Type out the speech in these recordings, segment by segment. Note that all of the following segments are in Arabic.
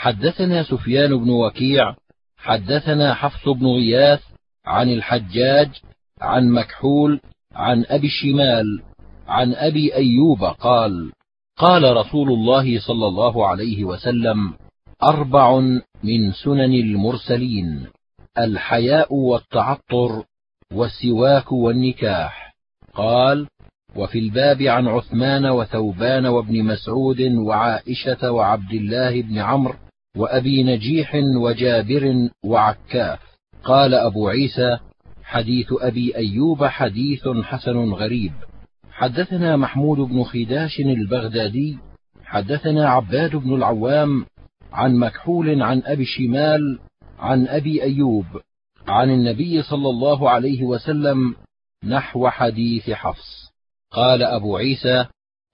حدثنا سفيان بن وكيع حدثنا حفص بن غياث عن الحجاج عن مكحول عن أبي الشمال عن أبي أيوب قال قال رسول الله صلى الله عليه وسلم أربع من سنن المرسلين الحياء والتعطر والسواك والنكاح. قال وفي الباب عن عثمان وثوبان وابن مسعود وعائشة وعبد الله بن عمرو وأبي نجيح وجابر وعكاف. قال أبو عيسى حديث أبي أيوب حديث حسن غريب. حدثنا محمود بن خداش البغدادي حدثنا عباد بن العوام عن مكحول عن أبي الشمال عن أبي أيوب عن النبي صلى الله عليه وسلم نحو حديث حفص. قال أبو عيسى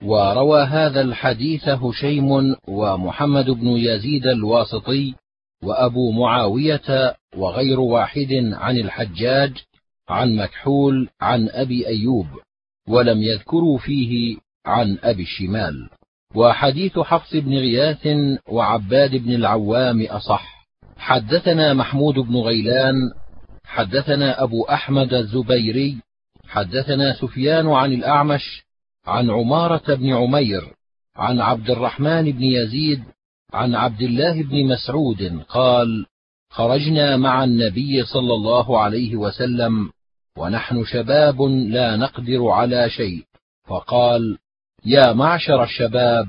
وروى هذا الحديث هشيم ومحمد بن يزيد الواسطي وأبو معاوية وغير واحد عن الحجاج عن مكحول عن أبي أيوب ولم يذكروا فيه عن أبي الشمال. وحديث حفص بن غياث وعباد بن العوام أصح. حدثنا محمود بن غيلان حدثنا أبو أحمد الزبيري حدثنا سفيان عن الأعمش عن عمارة بن عمير عن عبد الرحمن بن يزيد عن عبد الله بن مسعود قال خرجنا مع النبي صلى الله عليه وسلم ونحن شباب لا نقدر على شيء. فقال يا معشر الشباب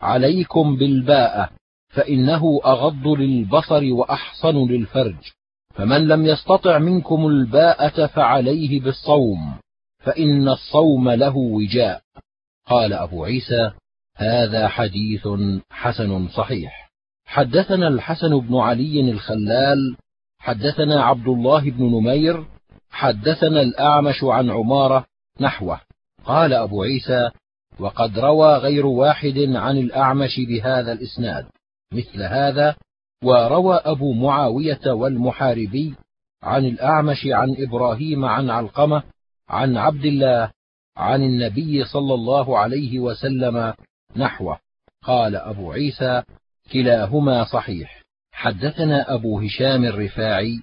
عليكم بالباءة فإنه أغض للبصر وأحصن للفرج فمن لم يستطع منكم الباءة فعليه بالصوم. فإن الصوم له وجاء. قال أبو عيسى هذا حديث حسن صحيح. حدثنا الحسن بن علي الخلال حدثنا عبد الله بن نمير حدثنا الأعمش عن عمارة نحوه. قال أبو عيسى وقد روى غير واحد عن الأعمش بهذا الإسناد مثل هذا وروى أبو معاوية والمحاربي عن الأعمش عن إبراهيم عن علقمة عن عبد الله عن النبي صلى الله عليه وسلم نحوه. قال أبو عيسى كلاهما صحيح. حدثنا أبو هشام الرفاعي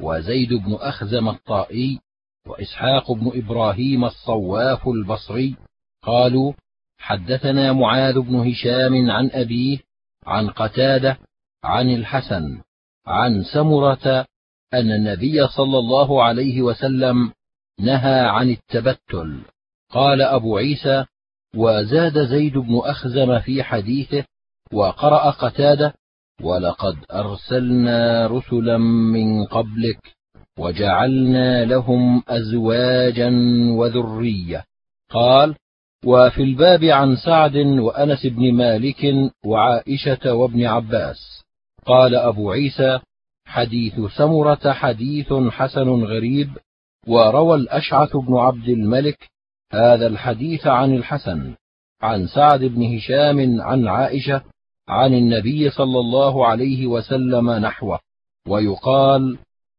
وزيد بن أخزم الطائي وإسحاق بن إبراهيم الصواف البصري قالوا حدثنا معاذ بن هشام عن أبيه عن قتادة عن الحسن عن سمرة أن النبي صلى الله عليه وسلم نهى عن التبتل. قال أبو عيسى وزاد زيد بن أخزم في حديثه وقرأ قتاده ولقد أرسلنا رسلا من قبلك وجعلنا لهم أزواجا وذرية. قال وفي الباب عن سعد وأنس بن مالك وعائشة وابن عباس. قال أبو عيسى حديث سمرة حديث حسن غريب وروى الأشعث بن عبد الملك هذا الحديث عن الحسن عن سعد بن هشام عن عائشة عن النبي صلى الله عليه وسلم نحوه ويقال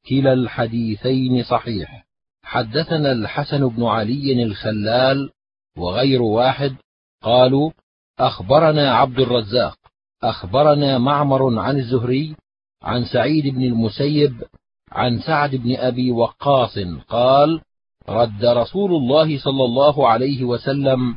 كلا الحديثين صحيح حدثنا الحسن بن علي الخلال وغير واحد قالوا أخبرنا عبد الرزاق أخبرنا معمر عن الزهري عن سعيد بن المسيب عن سعد بن أبي وقاص قال رد رسول الله صلى الله عليه وسلم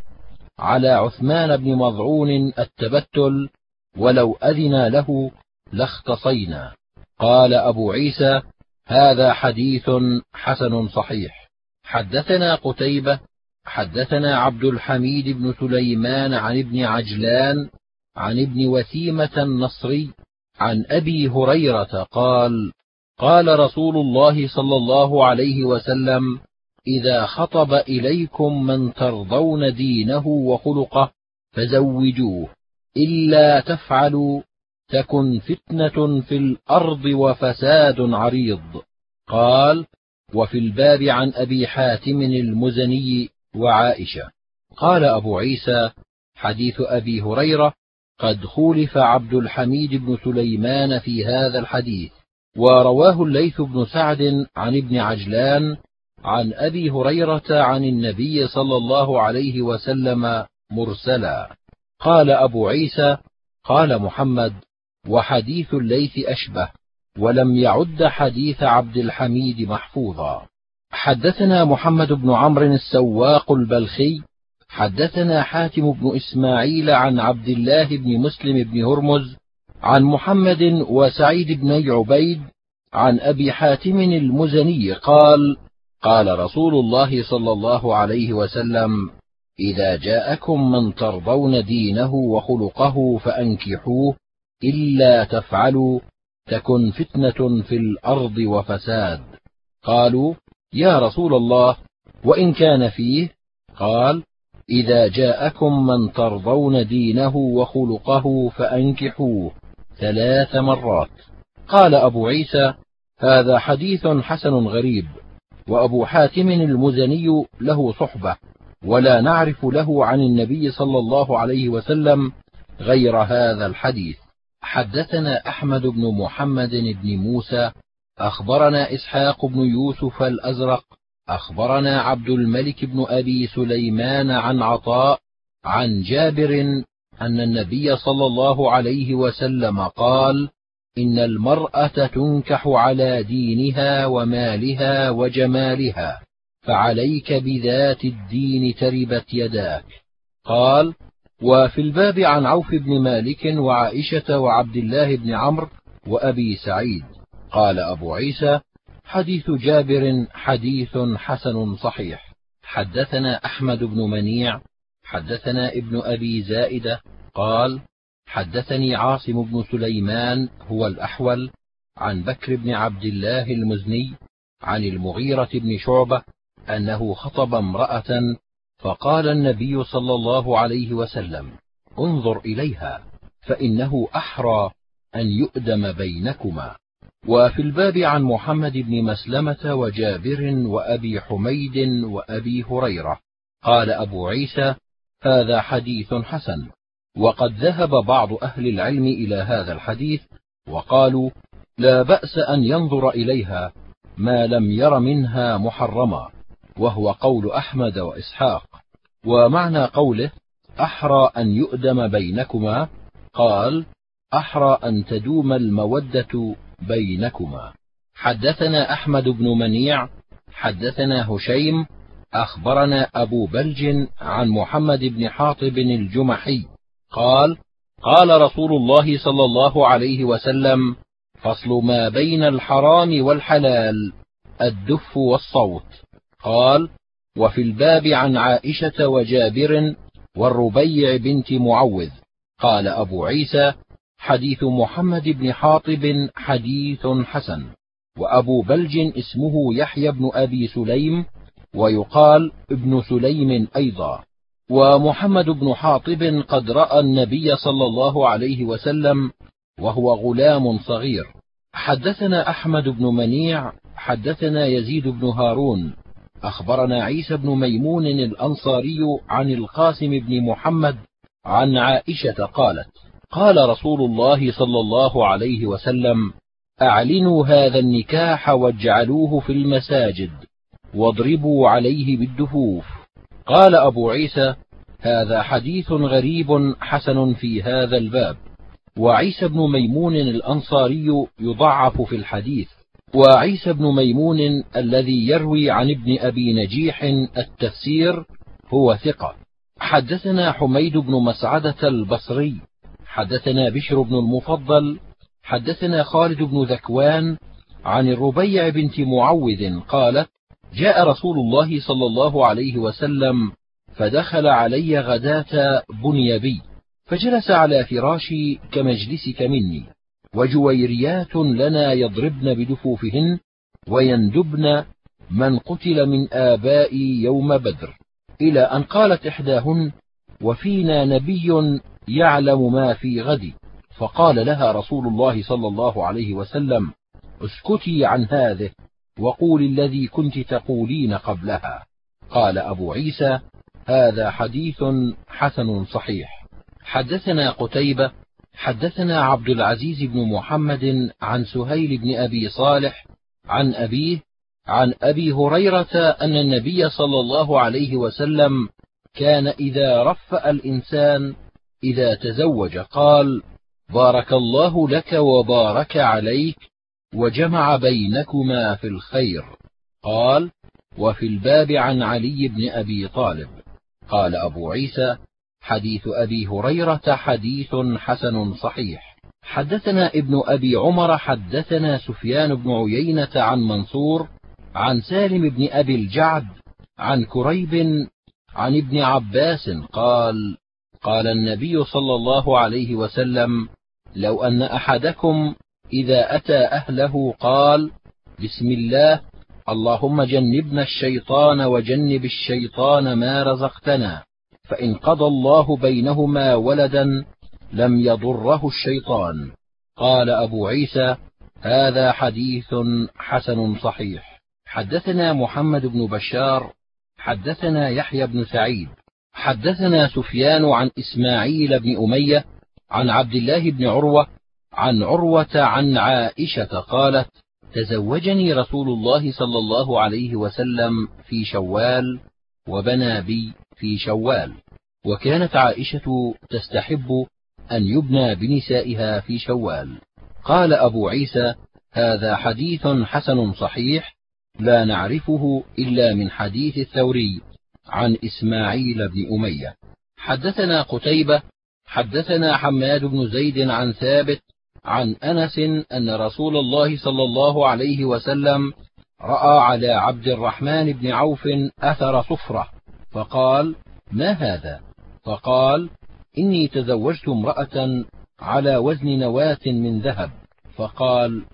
على عثمان بن مظعون التبتل ولو أذن له لاختصينا. قال أبو عيسى هذا حديث حسن صحيح. حدثنا قتيبة حدثنا عبد الحميد بن سليمان عن ابن عجلان عن ابن وثيمة النصري عن أبي هريرة قال قال رسول الله صلى الله عليه وسلم إذا خطب إليكم من ترضون دينه وخلقه فزوجوه إلا تفعلوا تكن فتنة في الأرض وفساد عريض. قال وفي الباب عن أبي حاتم المزني وعائشة. قال أبو عيسى حديث أبي هريرة قد خولف عبد الحميد بن سليمان في هذا الحديث. ورواه الليث بن سعد عن ابن عجلان عن أبي هريرة عن النبي صلى الله عليه وسلم مرسلا. قال أبو عيسى قال محمد وحديث الليث أشبه ولم يعد حديث عبد الحميد محفوظا. حدثنا محمد بن عمرو السواق البلخي حدثنا حاتم بن إسماعيل عن عبد الله بن مسلم بن هرمز عن محمد وسعيد بن عبيد عن أبي حاتم المزني قال قال رسول الله صلى الله عليه وسلم إذا جاءكم من ترضون دينه وخلقه فأنكحوه إلا تفعلوا تكن فتنة في الأرض وفساد. قالوا يا رسول الله وإن كان فيه؟ قال إذا جاءكم من ترضون دينه وخلقه فأنكحوه ثلاث مرات. قال أبو عيسى هذا حديث حسن غريب وأبو حاتم المزني له صحبة ولا نعرف له عن النبي صلى الله عليه وسلم غير هذا الحديث. حدثنا أحمد بن محمد بن موسى أخبرنا إسحاق بن يوسف الأزرق أخبرنا عبد الملك بن أبي سليمان عن عطاء عن جابر أن النبي صلى الله عليه وسلم قال إن المرأة تنكح على دينها ومالها وجمالها فعليك بذات الدين تربت يداك. قال وفي الباب عن عوف بن مالك وعائشة وعبد الله بن عمرو وأبي سعيد. قال أبو عيسى حديث جابر حديث حسن صحيح. حدثنا أحمد بن منيع حدثنا ابن أبي زائدة قال حدثني عاصم بن سليمان هو الأحول عن بكر بن عبد الله المزني عن المغيرة بن شعبة أنه خطب امرأة فقال النبي صلى الله عليه وسلم انظر إليها فإنه أحرى أن يؤدم بينكما. وفي الباب عن محمد بن مسلمة وجابر وأبي حميد وأبي هريرة قال أبو عيسى هذا حديث حسن. وقد ذهب بعض أهل العلم إلى هذا الحديث وقالوا لا بأس أن ينظر إليها ما لم ير منها محرما وهو قول أحمد وإسحاق. ومعنى قوله أحرى أن يؤدم بينكما قال أحرى أن تدوم المودة بينكما. حدثنا أحمد بن منيع حدثنا هشيم أخبرنا أبو بلج عن محمد بن حاطب الجمحي. قال قال رسول الله صلى الله عليه وسلم فصل ما بين الحرام والحلال الدف والصوت. قال وفي الباب عن عائشة وجابر والربيع بنت معوذ. قال أبو عيسى حديث محمد بن حاطب حديث حسن. وأبو بلج اسمه يحيى بن أبي سليم ويقال ابن سليم أيضا. ومحمد بن حاطب قد رأى النبي صلى الله عليه وسلم وهو غلام صغير. حدثنا أحمد بن منيع حدثنا يزيد بن هارون. أخبرنا عيسى بن ميمون الأنصاري عن القاسم بن محمد عن عائشة قالت قال رسول الله صلى الله عليه وسلم أعلنوا هذا النكاح واجعلوه في المساجد. واضربوا عليه بالدفوف. قال أبو عيسى هذا حديث غريب حسن في هذا الباب. وعيسى بن ميمون الأنصاري يضعف في الحديث. وعيسى بن ميمون الذي يروي عن ابن أبي نجيح التفسير هو ثقة. حدثنا حميد بن مسعدة البصري. حدثنا بشر بن المفضل. حدثنا خالد بن ذكوان عن الربيع بنت معوذ قالت جاء رسول الله صلى الله عليه وسلم فدخل علي غداة بني بي فجلس على فراشي كمجلسك مني وجويريات لنا يضربن بدفوفهن ويندبن من قتل من آبائي يوم بدر إلى أن قالت إحداهن وفينا نبي يعلم ما في غد فقال لها رسول الله صلى الله عليه وسلم اسكتي عن هذه وقولي الذي كنت تقولين قبلها. قال أبو عيسى هذا حديث حسن صحيح. حدثنا قتيبة حدثنا عبد العزيز بن محمد عن سهيل بن أبي صالح عن أبيه عن أبي هريرة أن النبي صلى الله عليه وسلم كان إذا رفأ الإنسان إذا تزوج قال بارك الله لك وبارك عليك وجمع بينكما في الخير. قال وفي الباب عن علي بن أبي طالب. قال أبو عيسى حديث أبي هريرة حديث حسن صحيح. حدثنا ابن أبي عمر حدثنا سفيان بن عيينة عن منصور عن سالم بن أبي الجعد عن كريب عن ابن عباس قال قال النبي صلى الله عليه وسلم لو أن أحدكم إذا أتى أهله قال بسم الله اللهم جنبنا الشيطان وجنب الشيطان ما رزقتنا فإن قضى الله بينهما ولدا لم يضره الشيطان. قال أبو عيسى هذا حديث حسن صحيح. حدثنا محمد بن بشار حدثنا يحيى بن سعيد حدثنا سفيان عن إسماعيل بن أمية عن عبد الله بن عروة عن عروة عن عائشة قالت تزوجني رسول الله صلى الله عليه وسلم في شوال وبنى بي في شوال. وكانت عائشة تستحب أن يبنى بنسائها في شوال. قال أبو عيسى هذا حديث حسن صحيح لا نعرفه إلا من حديث الثوري عن إسماعيل بن أمية. حدثنا قتيبة حدثنا حماد بن زيد عن ثابت عن أنس أن رسول الله صلى الله عليه وسلم رأى على عبد الرحمن بن عوف أثر صفرة فقال ما هذا؟ فقال إني تزوجت امرأة على وزن نواة من ذهب. فقال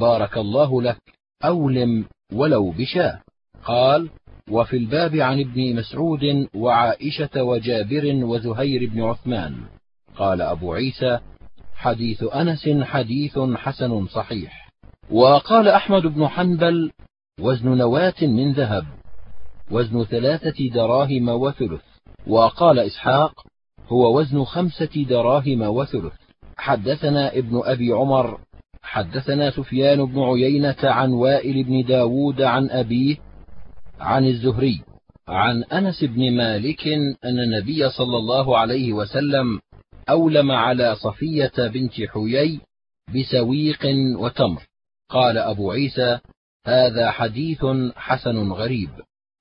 بارك الله لك أولم ولو بشاه قال وفي الباب عن ابن مسعود وعائشة وجابر وزهير بن عثمان. قال أبو عيسى حديث أنس حديث حسن صحيح. وقال أحمد بن حنبل وزن نواة من ذهب وزن ثلاثة دراهم وثلث. وقال إسحاق هو وزن خمسة دراهم وثلث. حدثنا ابن أبي عمر حدثنا سفيان بن عيينة عن وائل بن داود عن أبيه عن الزهري عن أنس بن مالك إن النبي صلى الله عليه وسلم أولم على صفية بنت حيي بسويق وتمر. قال أبو عيسى هذا حديث حسن غريب.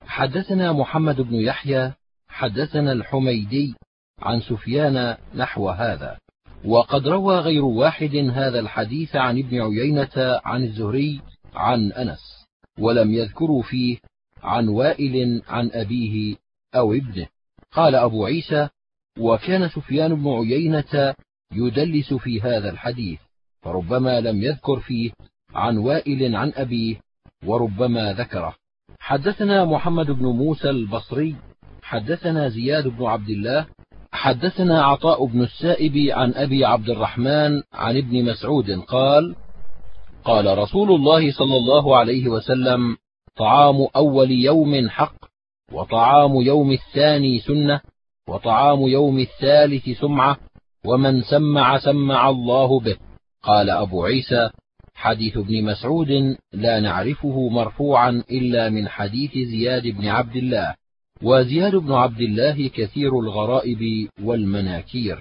حدثنا محمد بن يحيى حدثنا الحميدي عن سفيان نحو هذا. وقد روى غير واحد هذا الحديث عن ابن عيينة عن الزهري عن أنس ولم يذكروا فيه عن وائل عن أبيه أو ابنه. قال أبو عيسى وكان سفيان بن عيينة يدلس في هذا الحديث فربما لم يذكر فيه عن وائل عن أبيه وربما ذكره. حدثنا محمد بن موسى البصري حدثنا زياد بن عبد الله حدثنا عطاء بن السائب عن أبي عبد الرحمن عن ابن مسعود قال قال رسول الله صلى الله عليه وسلم طعام أول يوم حق وطعام يوم الثاني سنة وطعام يوم الثالث سمعة ومن سمع سمع الله به. قال أبو عيسى حديث ابن مسعود لا نعرفه مرفوعا إلا من حديث زياد بن عبد الله. وزياد بن عبد الله كثير الغرائب والمناكير.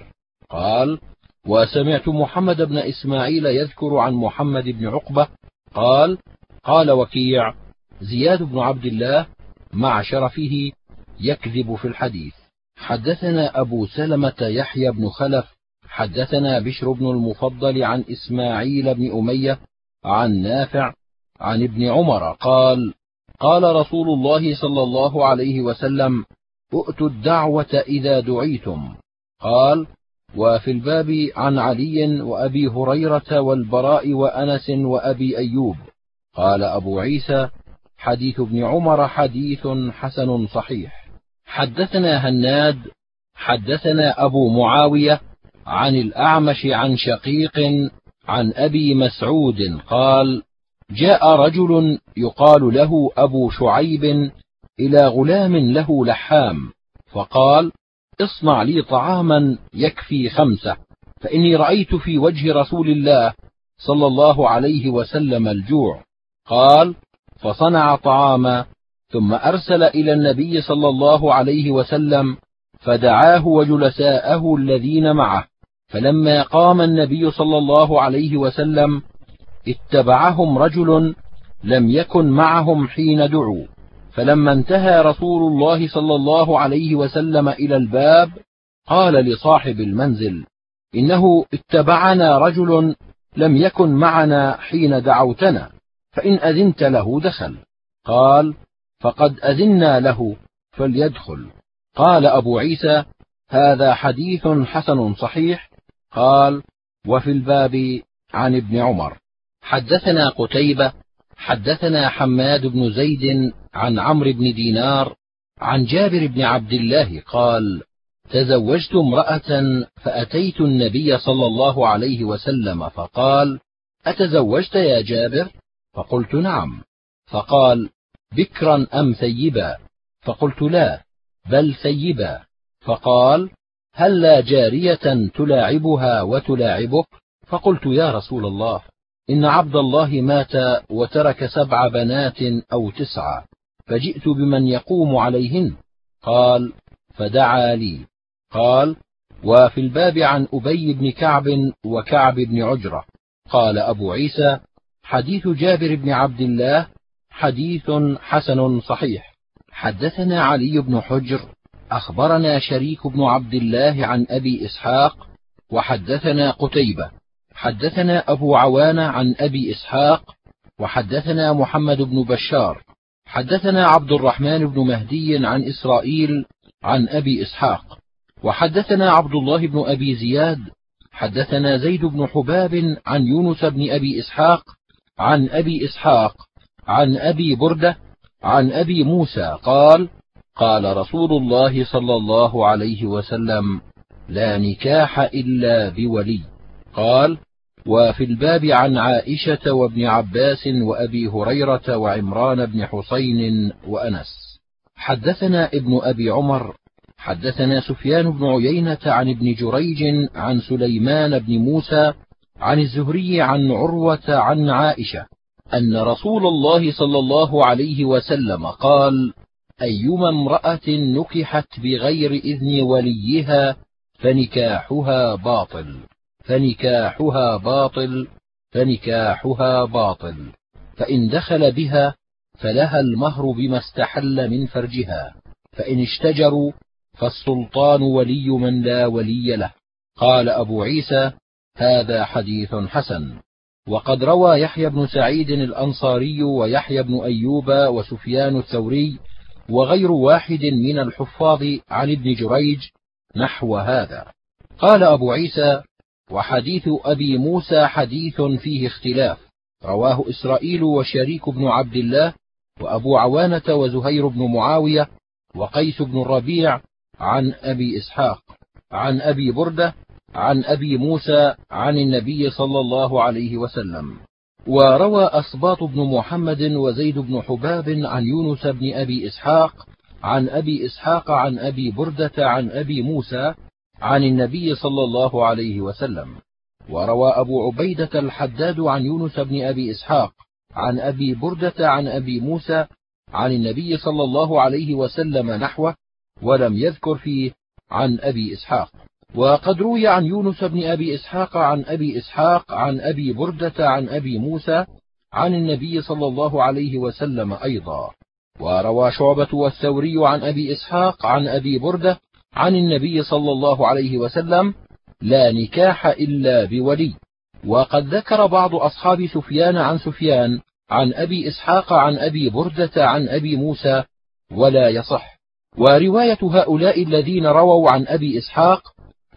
قال وسمعت محمد بن إسماعيل يذكر عن محمد بن عقبة. قال قال وكيع زياد بن عبد الله مع شرفه يكذب في الحديث. حدثنا أبو سلمة يحيى بن خلف حدثنا بشر بن المفضل عن إسماعيل بن أمية عن نافع عن ابن عمر قال قال رسول الله صلى الله عليه وسلم ائتوا الدعوة إذا دعيتم. قال وفي الباب عن علي وأبي هريرة والبراء وأنس وأبي أيوب. قال أبو عيسى حديث ابن عمر حديث حسن صحيح. حدثنا هناد حدثنا أبو معاوية عن الأعمش عن شقيق عن أبي مسعود قال جاء رجل يقال له أبو شعيب إلى غلام له لحام فقال اصنع لي طعاما يكفي خمسة فإني رأيت في وجه رسول الله صلى الله عليه وسلم الجوع. قال فصنع طعاما ثم أرسل إلى النبي صلى الله عليه وسلم فدعاه وجلساءه الذين معه فلما قام النبي صلى الله عليه وسلم اتبعهم رجل لم يكن معهم حين دعوا فلما انتهى رسول الله صلى الله عليه وسلم إلى الباب قال لصاحب المنزل إنه اتبعنا رجل لم يكن معنا حين دعوتنا فإن أذنت له دخل. قال فقد أذنا له فليدخل. قال أبو عيسى هذا حديث حسن صحيح. قال وفي الباب عن ابن عمر. حدثنا قتيبة حدثنا حماد بن زيد عن عمرو بن دينار عن جابر بن عبد الله قال تزوجت امرأة فأتيت النبي صلى الله عليه وسلم فقال أتزوجت يا جابر؟ فقلت نعم. فقال بكرا ام ثيبا فقلت لا بل ثيبا فقال هل لا جاريه تلاعبها وتلاعبك؟ فقلت يا رسول الله إن عبد الله مات وترك سبع بنات أو تسعة فجئت بمن يقوم عليهن؟ قال فدعا لي. قال وفي الباب عن أبي بن كعب وكعب بن عجرة. قال أبو عيسى حديث جابر بن عبد الله حديث حسن صحيح. حدثنا علي بن حجر أخبرنا شريك بن عبد الله عن أبي إسحاق وحدثنا قتيبة. حدثنا أبو عوانة عن أبي إسحاق وحدثنا محمد بن بشار. حدثنا عبد الرحمن بن مهدي عن إسرائيل عن أبي إسحاق. وحدثنا عبد الله بن أبي زياد. حدثنا زيد بن حباب عن يونس بن أبي إسحاق عن أبي إسحاق عن أبي بردة عن أبي موسى قال قال رسول الله صلى الله عليه وسلم لا نكاح إلا بولي. قال وفي الباب عن عائشة وابن عباس وأبي هريرة وعمران بن حسين وأنس. حدثنا ابن أبي عمر حدثنا سفيان بن عيينة عن ابن جريج عن سليمان بن موسى عن الزهري عن عروة عن عائشة. أن رسول الله صلى الله عليه وسلم قال: أيما امرأة نكحت بغير إذن وليها فنكاحها باطل فنكاحها باطل فنكاحها باطل. فإن دخل بها فلها المهر بما استحل من فرجها. فإن اشتجروا فالسلطان ولي من لا ولي له. قال أبو عيسى هذا حديث حسن. وقد روى يحيى بن سعيد الأنصاري ويحيى بن أيوب وسفيان الثوري وغير واحد من الحفاظ عن ابن جريج نحو هذا. قال أبو عيسى وحديث أبي موسى حديث فيه اختلاف. رواه إسرائيل وشريك بن عبد الله وأبو عوانة وزهير بن معاوية وقيس بن الربيع عن أبي إسحاق. عن أبي بردة عن أبي موسى عن النبي صلى الله عليه وسلم. وروى أصباط بن محمد وزيد بن حباب عن يونس بن أبي إسحاق عن أبي إسحاق عن أبي بردة عن أبي موسى عن النبي صلى الله عليه وسلم. وروى أبو عبيدة الحداد عن يونس بن أبي إسحاق عن أبي بردة عن أبي موسى عن النبي صلى الله عليه وسلم نحوه ولم يذكر فيه عن أبي إسحاق. وقد روي عن يونس بن أبي إسحاق عن أبي إسحاق عن أبي بردة عن أبي موسى عن النبي صلى الله عليه وسلم أيضا. وروى شعبة والثوري عن أبي إسحاق عن أبي بردة عن النبي صلى الله عليه وسلم لا نكاح إلا بولي. وقد ذكر بعض أصحاب سفيان عن سفيان عن أبي إسحاق عن أبي بردة عن أبي موسى ولا يصح. ورواية هؤلاء الذين رووا عن أبي إسحاق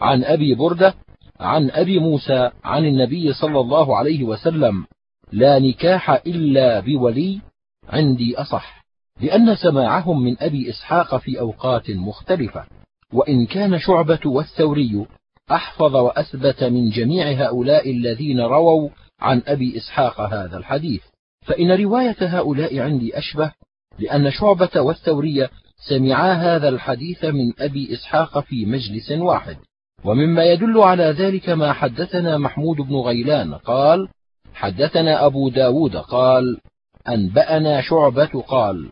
عن أبي بردة عن أبي موسى عن النبي صلى الله عليه وسلم لا نكاح إلا بولي عندي أصح لأن سماعهم من أبي إسحاق في أوقات مختلفة. وإن كان شعبة والثوري أحفظ وأثبت من جميع هؤلاء الذين رووا عن أبي إسحاق هذا الحديث. فإن رواية هؤلاء عندي أشبه لأن شعبة والثوري سمعا هذا الحديث من أبي إسحاق في مجلس واحد. ومما يدل على ذلك ما حدثنا محمود بن غيلان قال حدثنا أبو داود قال أنبأنا شعبة قال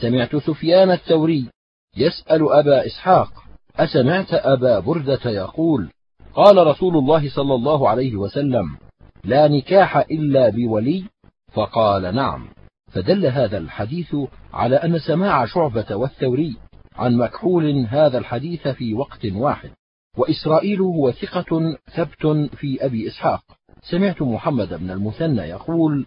سمعت سفيان الثوري يسأل أبا إسحاق أسمعت أبا بردة يقول قال رسول الله صلى الله عليه وسلم لا نكاح إلا بولي؟ فقال نعم. فدل هذا الحديث على أن سماع شعبة والثوري عن مكحول هذا الحديث في وقت واحد. وإسرائيل هو ثقة ثبت في أبي إسحاق. سمعت محمد بن المثنى يقول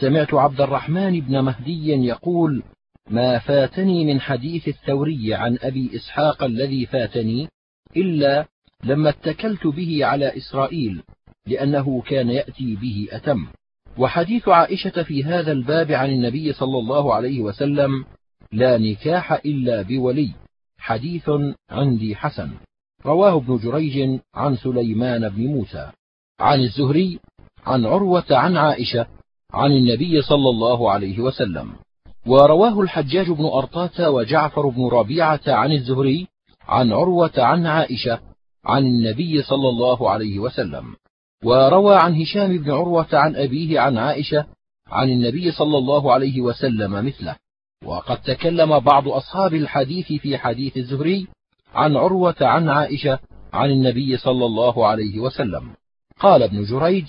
سمعت عبد الرحمن بن مهدي يقول ما فاتني من حديث الثوري عن أبي إسحاق الذي فاتني إلا لما اتكلت به على إسرائيل لأنه كان يأتي به أتم. وحديث عائشة في هذا الباب عن النبي صلى الله عليه وسلم لا نكاح إلا بولي حديث عندي حسن. رواه ابن جريج عن سليمان بن موسى. عن الزهري عن عروة عن عائشة عن النبي صلى الله عليه وسلم. ورواه الحجاج بن أرطاة وجعفر بن ربيعة عن الزهري عن عروة عن عائشة عن النبي صلى الله عليه وسلم. وروى عن هشام بن عروة عن أبيه عن عائشة عن النبي صلى الله عليه وسلم مثله. وقد تكلم بعض أصحاب الحديث في حديث الزهري عن عروة عن عائشة عن النبي صلى الله عليه وسلم. قال ابن جريج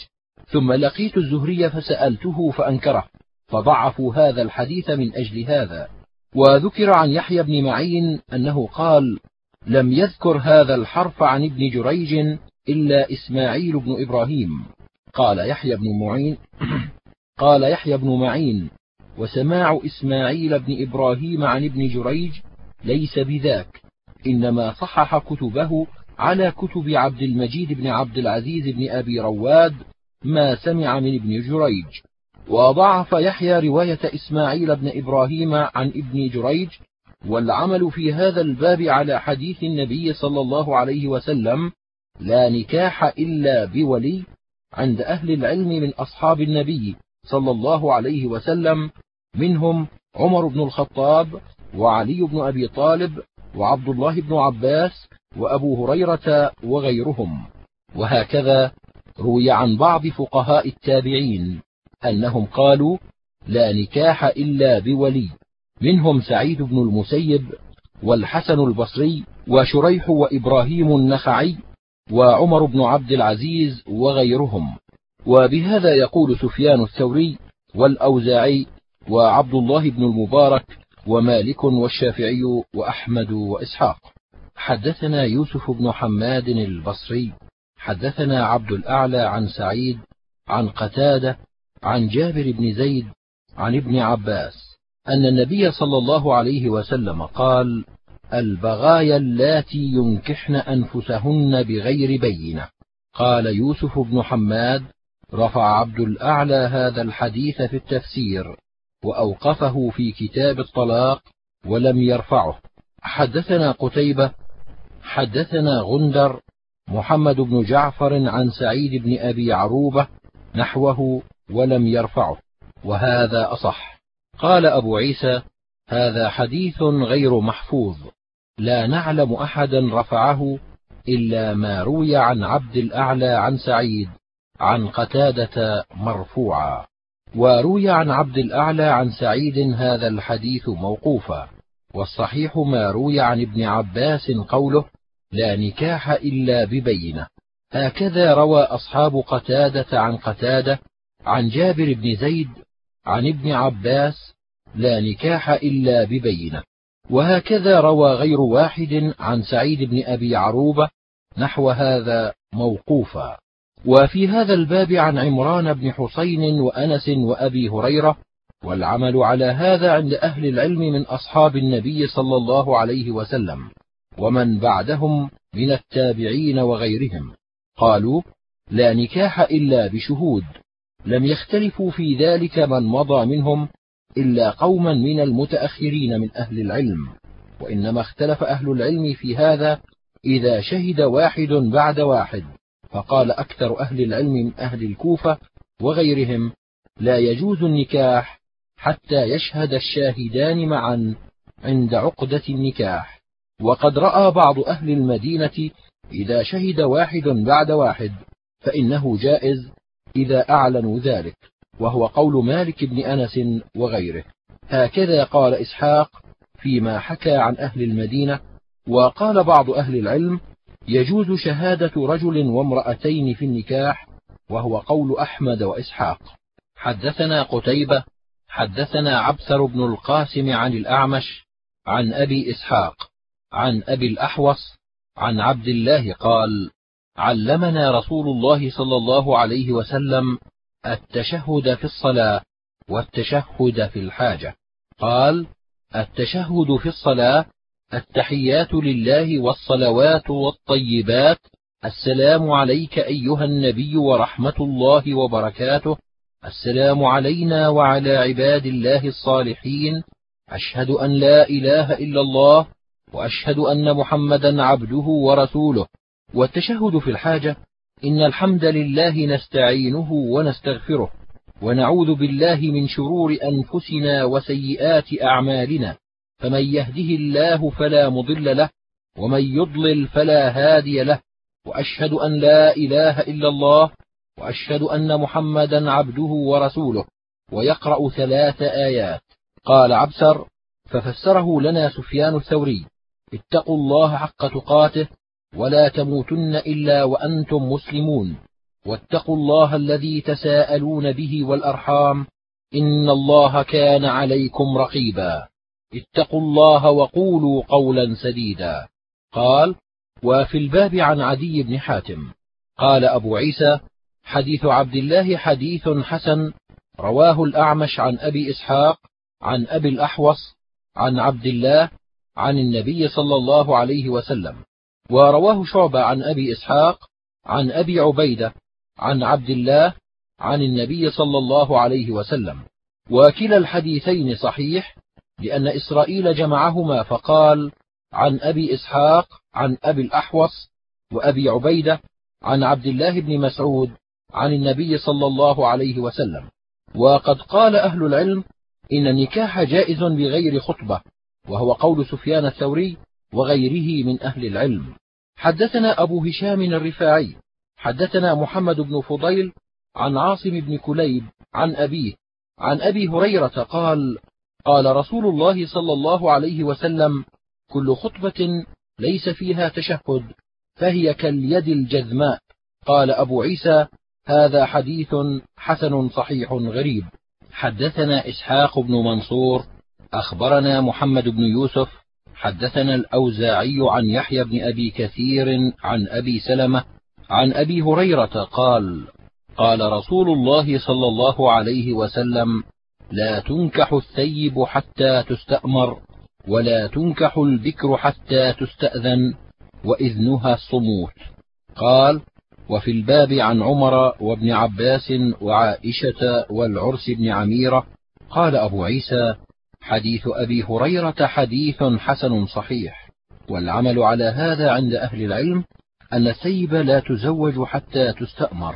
ثم لقيت الزهري فسألته فأنكره فضعفوا هذا الحديث من أجل هذا. وذكر عن يحيى بن معين أنه قال لم يذكر هذا الحرف عن ابن جريج إلا إسماعيل بن إبراهيم. قال يحيى بن معين قال يحيى بن معين وسماع إسماعيل بن إبراهيم عن ابن جريج ليس بذاك. إنما صحح كتبه على كتب عبد المجيد بن عبد العزيز بن أبي رواد ما سمع من ابن جريج. وضعف يحيى رواية إسماعيل بن إبراهيم عن ابن جريج والعمل في هذا الباب على حديث النبي صلى الله عليه وسلم لا نكاح إلا بولي عند أهل العلم من أصحاب النبي صلى الله عليه وسلم منهم عمر بن الخطاب وعلي بن أبي طالب وعبد الله بن عباس وأبو هريرة وغيرهم. وهكذا روي عن بعض فقهاء التابعين أنهم قالوا لا نكاح إلا بولي. منهم سعيد بن المسيب والحسن البصري وشريح وإبراهيم النخعي وعمر بن عبد العزيز وغيرهم. وبهذا يقول سفيان الثوري والأوزاعي وعبد الله بن المبارك ومالك والشافعي وأحمد وإسحاق. حدثنا يوسف بن حماد البصري. حدثنا عبد الأعلى عن سعيد عن قتادة عن جابر بن زيد عن ابن عباس أن النبي صلى الله عليه وسلم قال البغايا اللاتي ينكحن أنفسهن بغير بينة قال يوسف بن حماد رفع عبد الأعلى هذا الحديث في التفسير وأوقفه في كتاب الطلاق ولم يرفعه. حدثنا قتيبة حدثنا غندر محمد بن جعفر عن سعيد بن أبي عروبة نحوه ولم يرفعه وهذا أصح. قال أبو عيسى هذا حديث غير محفوظ لا نعلم أحدا رفعه إلا ما روي عن عبد الأعلى عن سعيد عن قتادة مرفوعا. وروي عن عبد الأعلى عن سعيد هذا الحديث موقوفا والصحيح ما روي عن ابن عباس قوله لا نكاح إلا ببينة هكذا روى أصحاب قتادة عن قتادة عن جابر بن زيد عن ابن عباس لا نكاح إلا ببينة وهكذا روى غير واحد عن سعيد بن أبي عروبة نحو هذا موقوفا. وفي هذا الباب عن عمران بن حسين وأنس وأبي هريرة والعمل على هذا عند أهل العلم من أصحاب النبي صلى الله عليه وسلم ومن بعدهم من التابعين وغيرهم. قالوا لا نكاح إلا بشهود لم يختلفوا في ذلك من مضى منهم إلا قوما من المتأخرين من أهل العلم وإنما اختلف أهل العلم في هذا إذا شهد واحد بعد واحد. فقال أكثر أهل العلم من أهل الكوفة وغيرهم لا يجوز النكاح حتى يشهد الشاهدان معا عند عقدة النكاح. وقد رأى بعض أهل المدينة إذا شهد واحد بعد واحد فإنه جائز إذا أعلنوا ذلك وهو قول مالك بن أنس وغيره. هكذا قال إسحاق فيما حكى عن أهل المدينة وقال بعض أهل العلم يجوز شهادة رجل وامرأتين في النكاح وهو قول أحمد وإسحاق. حدثنا قتيبة حدثنا عبثر بن القاسم عن الأعمش عن أبي إسحاق عن أبي الأحوص عن عبد الله قال علمنا رسول الله صلى الله عليه وسلم التشهد في الصلاة والتشهد في الحاجة. قال التشهد في الصلاة التحيات لله والصلوات والطيبات. السلام عليك أيها النبي ورحمة الله وبركاته. السلام علينا وعلى عباد الله الصالحين. أشهد أن لا إله إلا الله وأشهد أن محمدا عبده ورسوله. والتشهد في الحاجة إن الحمد لله نستعينه ونستغفره ونعوذ بالله من شرور أنفسنا وسيئات أعمالنا. فمن يهده الله فلا مضل له ومن يضلل فلا هادي له وأشهد أن لا إله إلا الله وأشهد أن محمدا عبده ورسوله ويقرأ ثلاث آيات. قال عبسر ففسره لنا سفيان الثوري اتقوا الله حق تقاته ولا تموتن إلا وأنتم مسلمون واتقوا الله الذي تساءلون به والأرحام إن الله كان عليكم رقيبا. اتقوا الله وقولوا قولا سديدا. قال وفي الباب عن عدي بن حاتم. قال أبو عيسى حديث عبد الله حديث حسن رواه الأعمش عن أبي إسحاق عن أبي الأحوص عن عبد الله عن النبي صلى الله عليه وسلم. ورواه شعبة عن أبي إسحاق عن أبي عبيدة عن عبد الله عن النبي صلى الله عليه وسلم. وكلا الحديثين صحيح لأن إسرائيل جمعهما فقال عن أبي إسحاق عن أبي الأحوص وأبي عبيدة عن عبد الله بن مسعود عن النبي صلى الله عليه وسلم. وقد قال أهل العلم إن النكاح جائز بغير خطبة وهو قول سفيان الثوري وغيره من أهل العلم. حدثنا أبو هشام الرفاعي حدثنا محمد بن فضيل عن عاصم بن كليب عن أبيه عن أبي هريرة قال قال رسول الله صلى الله عليه وسلم كل خطبة ليس فيها تشهد فهي كاليد الجذماء. قال أبو عيسى هذا حديث حسن صحيح غريب. حدثنا إسحاق بن منصور أخبرنا محمد بن يوسف حدثنا الأوزاعي عن يحيى بن أبي كثير عن أبي سلمة عن أبي هريرة قال قال رسول الله صلى الله عليه وسلم لا تنكح الثيب حتى تستأمر ولا تنكح البكر حتى تستأذن وإذنها الصموت. قال وفي الباب عن عمر وابن عباس وعائشة والعرس بن عميرة. قال أبو عيسى حديث أبي هريرة حديث حسن صحيح. والعمل على هذا عند أهل العلم أن الثيب لا تزوج حتى تستأمر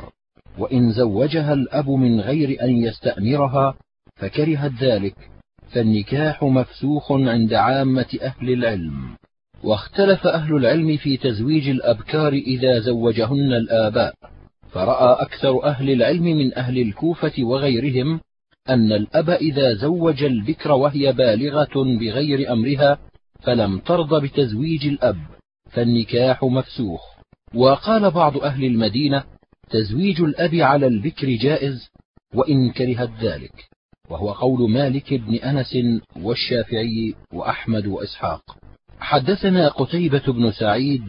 وإن زوجها الأب من غير أن يستأمرها فكرهت ذلك فالنكاح مفسوخ عند عامة أهل العلم. واختلف أهل العلم في تزويج الأبكار إذا زوجهن الآباء. فرأى أكثر أهل العلم من أهل الكوفة وغيرهم أن الأب إذا زوج البكر وهي بالغة بغير أمرها فلم ترض بتزويج الأب فالنكاح مفسوخ. وقال بعض أهل المدينة تزويج الأب على البكر جائز وإن كرهت ذلك. وهو قول مالك بن أنس والشافعي وأحمد وإسحاق. حدثنا قتيبة بن سعيد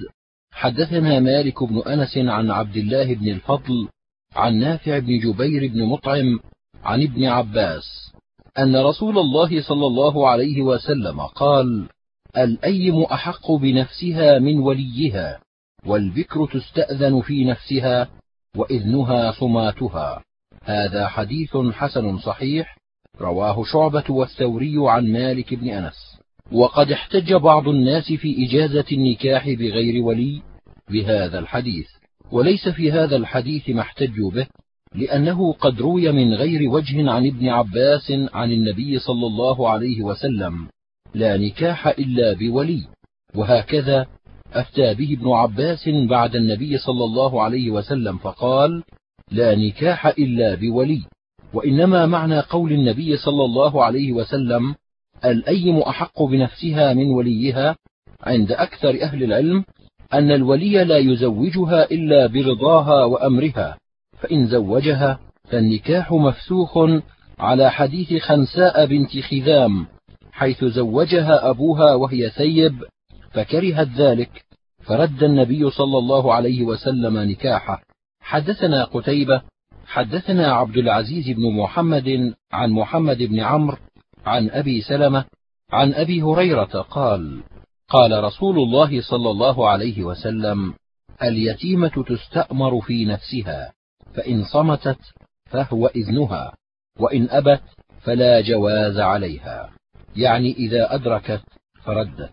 حدثنا مالك بن أنس عن عبد الله بن الفضل عن نافع بن جبير بن مطعم عن ابن عباس أن رسول الله صلى الله عليه وسلم قال الأيم أحق بنفسها من وليها والبكر تستأذن في نفسها وإذنها صماتها. هذا حديث حسن صحيح رواه شعبة والثوري عن مالك بن أنس. وقد احتج بعض الناس في إجازة النكاح بغير ولي بهذا الحديث. وليس في هذا الحديث ما احتجوا به لأنه قد روي من غير وجه عن ابن عباس عن النبي صلى الله عليه وسلم لا نكاح إلا بولي وهكذا أفتى به ابن عباس بعد النبي صلى الله عليه وسلم فقال لا نكاح إلا بولي وإنما معنى قول النبي صلى الله عليه وسلم الأيم أحق بنفسها من وليها عند أكثر أهل العلم أن الولي لا يزوجها إلا برضاها وأمرها فإن زوجها فالنكاح مفسوخ على حديث خنساء بنت خذام حيث زوجها أبوها وهي ثيب فكرهت ذلك فرد النبي صلى الله عليه وسلم نكاحه. حدثنا قتيبة حدثنا عبد العزيز بن محمد عن محمد بن عمرو عن أبي سلمة عن أبي هريرة قال قال رسول الله صلى الله عليه وسلم اليتيمة تستأمر في نفسها فإن صمتت فهو إذنها وإن أبت فلا جواز عليها يعني إذا أدركت فردت.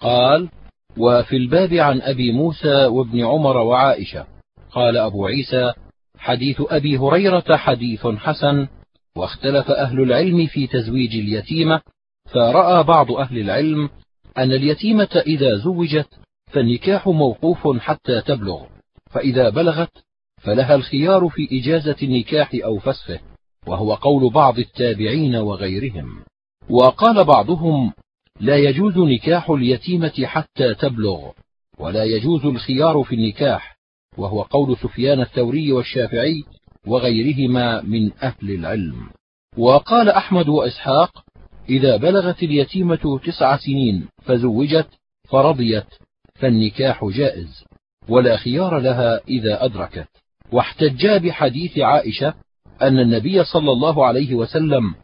قال وفي الباب عن أبي موسى وابن عمر وعائشة قال أبو عيسى حديث أبي هريرة حديث حسن واختلف أهل العلم في تزويج اليتيمة فرأى بعض أهل العلم أن اليتيمة إذا زوجت فالنكاح موقوف حتى تبلغ فإذا بلغت فلها الخيار في إجازة النكاح أو فسخه وهو قول بعض التابعين وغيرهم. وقال بعضهم لا يجوز نكاح اليتيمة حتى تبلغ ولا يجوز الخيار في النكاح. وهو قول سفيان الثوري والشافعي وغيرهما من أهل العلم. وقال أحمد وإسحاق إذا بلغت اليتيمة تسع سنين فزوجت فرضيت فالنكاح جائز ولا خيار لها إذا أدركت. واحتجا بحديث عائشة أن النبي صلى الله عليه وسلم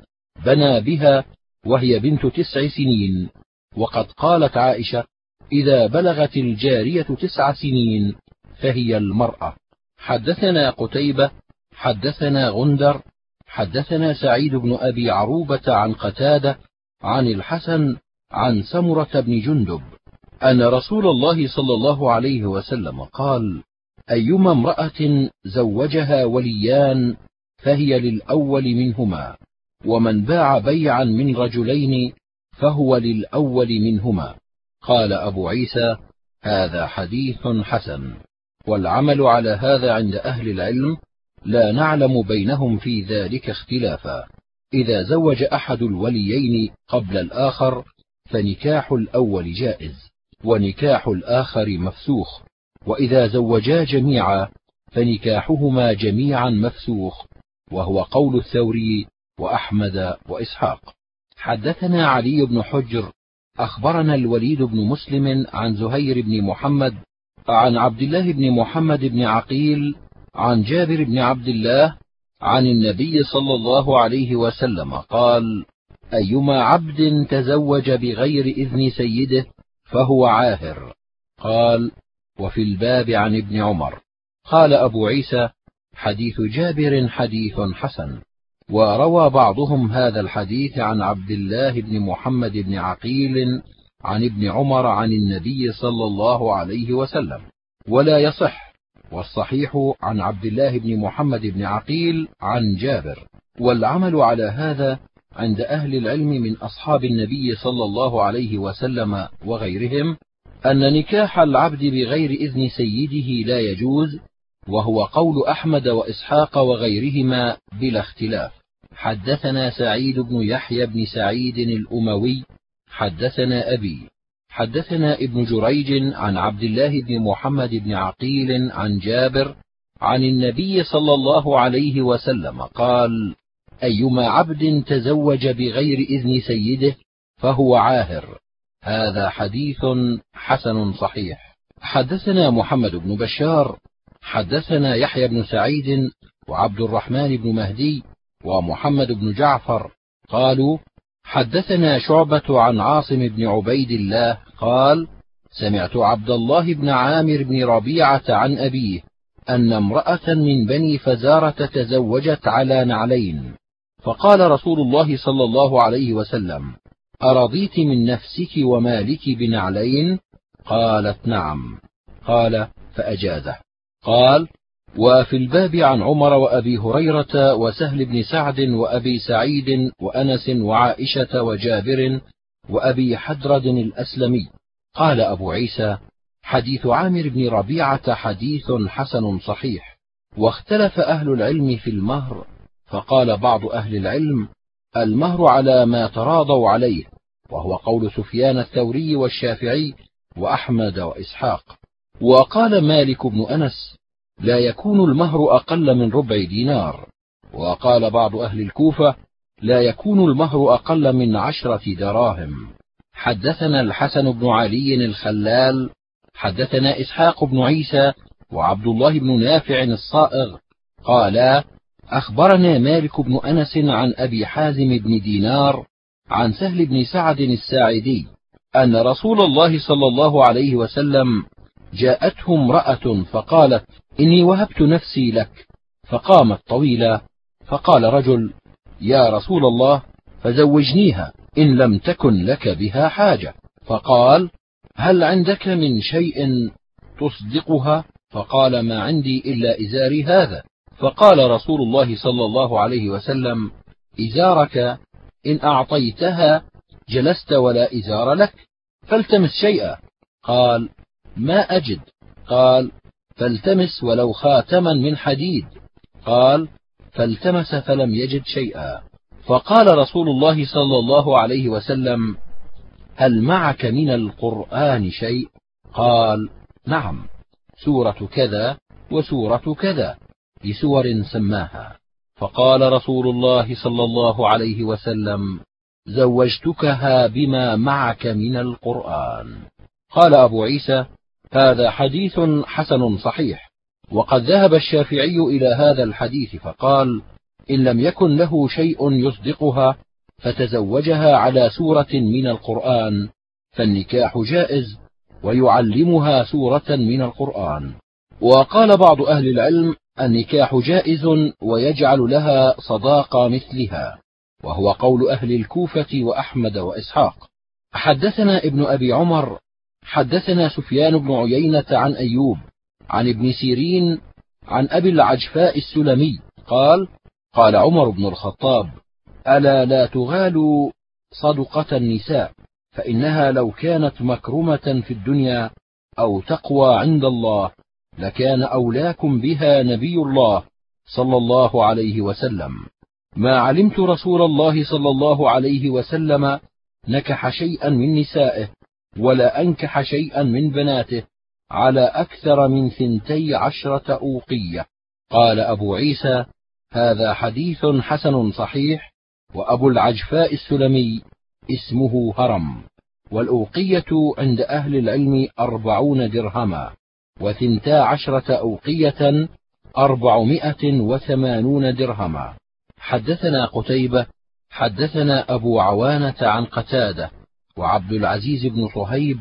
بنى بها وهي بنت تسع سنين. وقد قالت عائشة إذا بلغت الجارية تسع سنين فهي المرأة. حدثنا قتيبة حدثنا غندر حدثنا سعيد بن أبي عروبة عن قتادة عن الحسن عن سمرة بن جندب أن رسول الله صلى الله عليه وسلم قال أيما امرأة زوجها وليان فهي للأول منهما ومن باع بيعا من رجلين فهو للأول منهما. قال أبو عيسى هذا حديث حسن. والعمل على هذا عند أهل العلم لا نعلم بينهم في ذلك اختلافا. إذا زوج أحد الوليين قبل الآخر فنكاح الأول جائز ونكاح الآخر مفسوخ وإذا زوجا جميعا فنكاحهما جميعا مفسوخ وهو قول الثوري وأحمد وإسحاق. حدثنا علي بن حجر أخبرنا الوليد بن مسلم عن زهير بن محمد عن عبد الله بن محمد بن عقيل عن جابر بن عبد الله عن النبي صلى الله عليه وسلم قال أيما عبد تزوج بغير إذن سيده فهو عاهر. قال وفي الباب عن ابن عمر. قال أبو عيسى حديث جابر حديث حسن. وروى بعضهم هذا الحديث عن عبد الله بن محمد بن عقيل عن ابن عمر عن النبي صلى الله عليه وسلم ولا يصح والصحيح عن عبد الله بن محمد بن عقيل عن جابر. والعمل على هذا عند أهل العلم من أصحاب النبي صلى الله عليه وسلم وغيرهم أن نكاح العبد بغير إذن سيده لا يجوز وهو قول أحمد وإسحاق وغيرهما بلا اختلاف. حدثنا سعيد بن يحيى بن سعيد الأموي حدثنا أبي حدثنا ابن جريج عن عبد الله بن محمد بن عقيل عن جابر عن النبي صلى الله عليه وسلم قال أيما عبد تزوج بغير إذن سيده فهو عاهر. هذا حديث حسن صحيح. حدثنا محمد بن بشار حدثنا يحيى بن سعيد وعبد الرحمن بن مهدي ومحمد بن جعفر قالوا حدثنا شعبة عن عاصم بن عبيد الله قال سمعت عبد الله بن عامر بن ربيعة عن أبيه أن امرأة من بني فزارة تزوجت على نعلين. فقال رسول الله صلى الله عليه وسلم أرضيت من نفسك ومالك بنعلين؟ قالت نعم. قال فأجازه. قال وفي الباب عن عمر وأبي هريرة وسهل بن سعد وأبي سعيد وأنس وعائشة وجابر وأبي حدرد الأسلمي. قال أبو عيسى حديث عامر بن ربيعة حديث حسن صحيح واختلف أهل العلم في المهر فقال بعض أهل العلم المهر على ما تراضوا عليه وهو قول سفيان الثوري والشافعي وأحمد وإسحاق. وقال مالك بن أنس لا يكون المهر أقل من ربع دينار. وقال بعض أهل الكوفة لا يكون المهر أقل من عشرة دراهم. حدثنا الحسن بن علي الخلال حدثنا إسحاق بن عيسى وعبد الله بن نافع الصائغ قالا أخبرنا مالك بن أنس عن أبي حازم بن دينار عن سهل بن سعد الساعدي أن رسول الله صلى الله عليه وسلم جاءته امرأة فقالت إني وهبت نفسي لك. فقامت طويلا. فقال رجل يا رسول الله فزوجنيها إن لم تكن لك بها حاجة. فقال هل عندك من شيء تصدقها؟ فقال ما عندي إلا إزاري هذا. فقال رسول الله صلى الله عليه وسلم إزارك إن أعطيتها جلست ولا إزار لك فالتمس شيئا. قال ما أجد. قال فالتمس ولو خاتما من حديد. قال فالتمس فلم يجد شيئا. فقال رسول الله صلى الله عليه وسلم هل معك من القرآن شيء؟ قال نعم سورة كذا وسورة كذا بسور سماها. فقال رسول الله صلى الله عليه وسلم زوجتكها بما معك من القرآن. قال أبو عيسى هذا حديث حسن صحيح. وقد ذهب الشافعي إلى هذا الحديث فقال إن لم يكن له شيء يصدقها فتزوجها على سورة من القرآن فالنكاح جائز ويعلمها سورة من القرآن. وقال بعض أهل العلم النكاح جائز ويجعل لها صداقة مثلها. وهو قول أهل الكوفة وأحمد وإسحاق. حدثنا ابن أبي عمر حدثنا سفيان بن عيينة عن أيوب عن ابن سيرين عن أبي العجفاء السلمي قال قال عمر بن الخطاب ألا لا تغالوا صدقة النساء فإنها لو كانت مكرمة في الدنيا أو تقوى عند الله لكان أولاكم بها نبي الله صلى الله عليه وسلم. ما علمت رسول الله صلى الله عليه وسلم نكح شيئا من نسائه ولا أنكح شيئا من بناته على أكثر من ثنتي عشرة أوقية. قال أبو عيسى هذا حديث حسن صحيح وأبو العجفاء السلمي اسمه هرم والأوقية عند أهل العلم أربعون درهما وثنتا عشرة أوقية أربعمائة وثمانون درهما. حدثنا قتيبة حدثنا أبو عوانة عن قتادة وعبد العزيز بن صهيب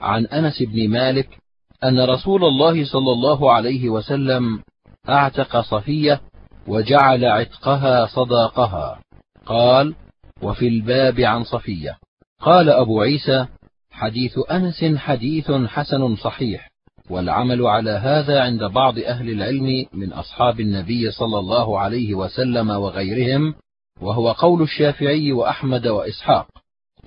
عن أنس بن مالك أن رسول الله صلى الله عليه وسلم أعتق صفية وجعل عتقها صداقها. قال وفي الباب عن صفية قال أبو عيسى حديث أنس حديث حسن صحيح والعمل على هذا عند بعض أهل العلم من أصحاب النبي صلى الله عليه وسلم وغيرهم وهو قول الشافعي وأحمد وإسحاق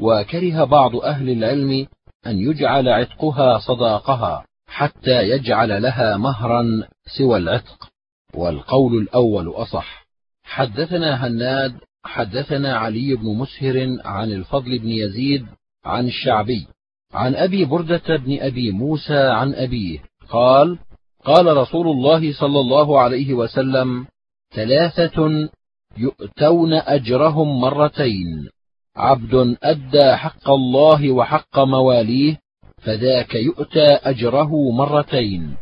وكره بعض أهل العلم أن يجعل عتقها صداقها حتى يجعل لها مهرا سوى العتق. والقول الأول أصح. حدثنا هناد حدثنا علي بن مسهر عن الفضل بن يزيد عن الشعبي عن أبي بردة بن أبي موسى عن أبيه قال قال رسول الله صلى الله عليه وسلم ثلاثة يؤتون أجرهم مرتين. عبد أدى حق الله وحق مواليه فذاك يؤتى أجره مرتين.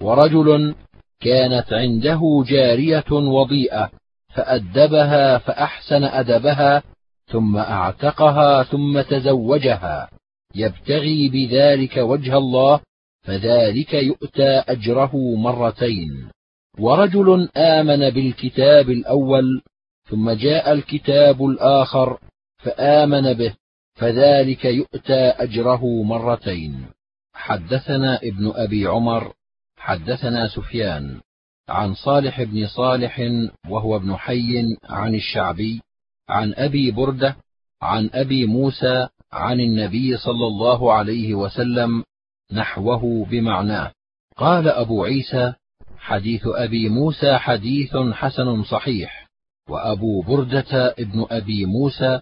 ورجل كانت عنده جارية وضيئة فأدبها فأحسن أدبها ثم أعتقها ثم تزوجها. يبتغي بذلك وجه الله فذلك يؤتى أجره مرتين. ورجل آمن بالكتاب الأول ثم جاء الكتاب الآخر فآمن به فذلك يؤتى أجره مرتين. حدثنا ابن أبي عمر حدثنا سفيان عن صالح بن صالح وهو ابن حي عن الشعبي عن أبي بردة عن أبي موسى عن النبي صلى الله عليه وسلم نحوه بمعناه. قال أبو عيسى حديث أبي موسى حديث حسن صحيح وأبو بردة ابن أبي موسى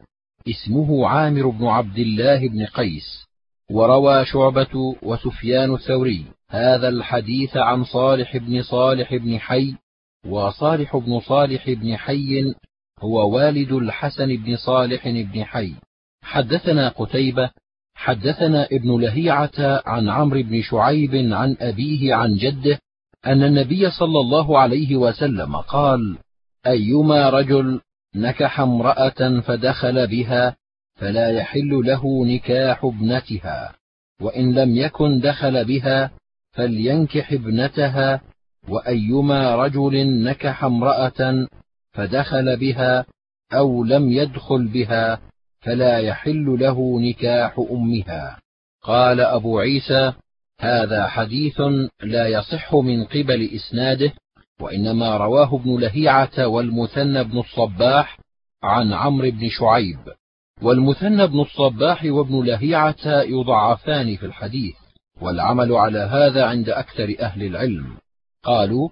اسمه عامر بن عبد الله بن قيس وروى شعبة وسفيان الثوري هذا الحديث عن صالح بن صالح بن حي وصالح بن صالح بن حي هو والد الحسن بن صالح بن حي. حدثنا قتيبة حدثنا ابن لهيعة عن عمرو بن شعيب عن أبيه عن جده أن النبي صلى الله عليه وسلم قال: أيما رجل نكح امرأة فدخل بها فلا يحل له نكاح ابنتها، وإن لم يكن دخل بها فلينكح ابنتها، وأيما رجل نكح امرأة فدخل بها أو لم يدخل بها فلا يحل له نكاح أمها. قال أبو عيسى: هذا حديث لا يصح من قبل إسناده وإنما رواه ابن لهيعة والمثنى بن الصباح عن عمرو بن شعيب. والمثنى بن الصباح وابن لهيعة يضعفان في الحديث والعمل على هذا عند أكثر أهل العلم. قالوا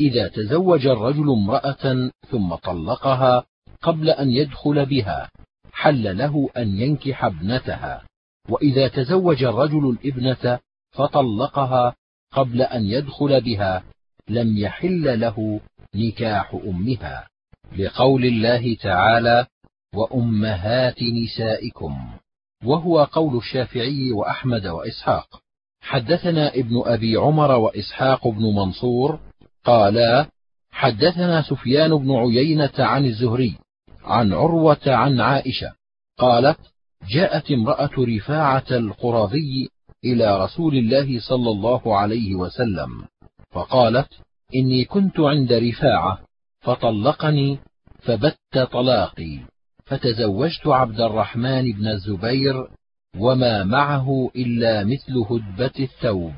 إذا تزوج الرجل امرأة ثم طلقها قبل أن يدخل بها حل له أن ينكح ابنتها. وإذا تزوج الرجل الابنة فطلقها قبل أن يدخل بها لم يحل له نكاح أمها. لقول الله تعالى وأمهات نسائكم. وهو قول الشافعي وأحمد وإسحاق. حدثنا ابن أبي عمر وإسحاق بن منصور قالا حدثنا سفيان بن عيينة عن الزهري عن عروة عن عائشة قالت جاءت امرأة رفاعة القرظي إلى رسول الله صلى الله عليه وسلم. فقالت إني كنت عند رفاعة فطلقني فبت طلاقي فتزوجت عبد الرحمن بن الزبير وما معه إلا مثل هدبة الثوب.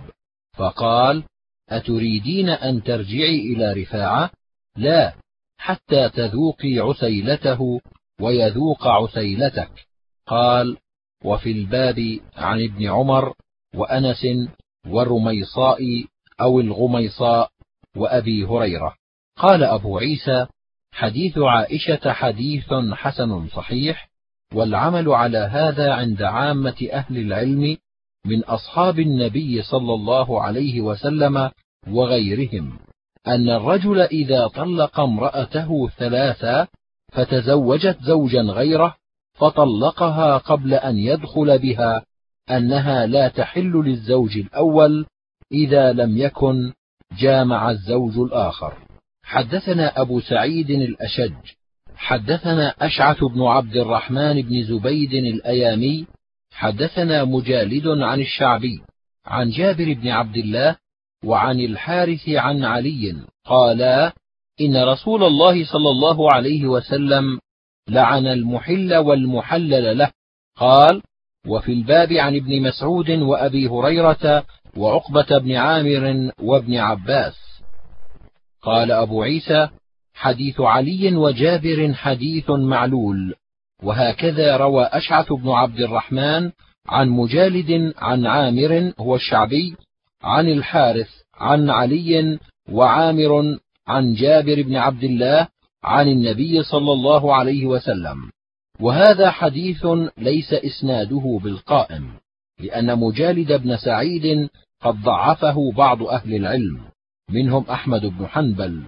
فقال أتريدين أن ترجعي إلى رفاعة؟ لا حتى تذوقي عسيلته ويذوق عسيلتك. قال وفي الباب عن ابن عمر وأنس والرميصاء أو الغميصاء وأبي هريرة. قال أبو عيسى حديث عائشة حديث حسن صحيح والعمل على هذا عند عامة أهل العلم من أصحاب النبي صلى الله عليه وسلم وغيرهم أن الرجل إذا طلق امرأته ثلاثا فتزوجت زوجا غيره فطلقها قبل أن يدخل بها أنها لا تحل للزوج الأول إذا لم يكن جامع الزوج الآخر. حدثنا أبو سعيد الأشج. حدثنا أشعث بن عبد الرحمن بن زبيد الأيامي. حدثنا مجالد عن الشعبي. عن جابر بن عبد الله وعن الحارث عن علي قالا إن رسول الله صلى الله عليه وسلم لعن المحل والمحلل له. قال وفي الباب عن ابن مسعود وأبي هريرة وعقبة بن عامر وابن عباس. قال أبو عيسى حديث علي وجابر حديث معلول وهكذا روى أشعث بن عبد الرحمن عن مجالد عن عامر هو الشعبي عن الحارث عن علي وعامر عن جابر بن عبد الله عن النبي صلى الله عليه وسلم. وهذا حديث ليس إسناده بالقائم. لأن مجالد بن سعيد قد ضعفه بعض أهل العلم منهم أحمد بن حنبل.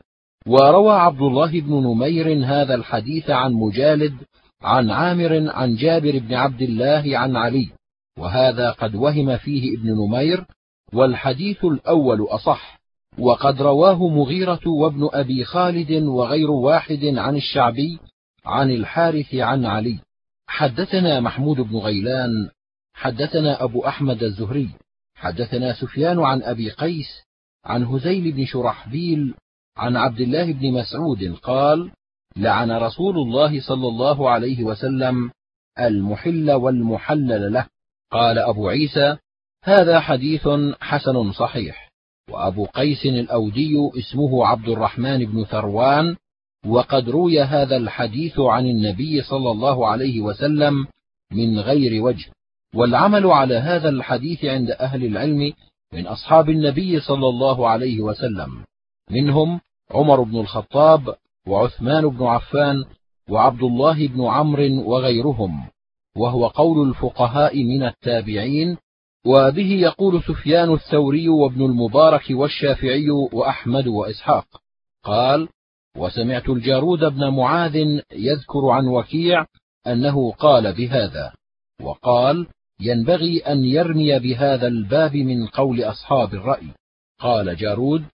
وروى عبد الله بن نمير هذا الحديث عن مجالد عن عامر عن جابر بن عبد الله عن علي وهذا قد وهم فيه ابن نمير والحديث الأول أصح. وقد رواه مغيرة وابن أبي خالد وغير واحد عن الشعبي عن الحارث عن علي. حدثنا محمود بن غيلان حدثنا أبو أحمد الزهري حدثنا سفيان عن أبي قيس عن هزيل بن شرحبيل عن عبد الله بن مسعود قال لعن رسول الله صلى الله عليه وسلم المحل والمحلل له. قال أبو عيسى هذا حديث حسن صحيح. وأبو قيس الأودي اسمه عبد الرحمن بن ثروان وقد روي هذا الحديث عن النبي صلى الله عليه وسلم من غير وجه. والعمل على هذا الحديث عند أهل العلم من أصحاب النبي صلى الله عليه وسلم. منهم عمر بن الخطاب وعثمان بن عفان وعبد الله بن عمرو وغيرهم وهو قول الفقهاء من التابعين وبه يقول سفيان الثوري وابن المبارك والشافعي وأحمد وإسحاق. قال وسمعت الجارود بن معاذ يذكر عن وكيع أنه قال بهذا وقال ينبغي أن يرمي بهذا الباب من قول أصحاب الرأي. قال جارود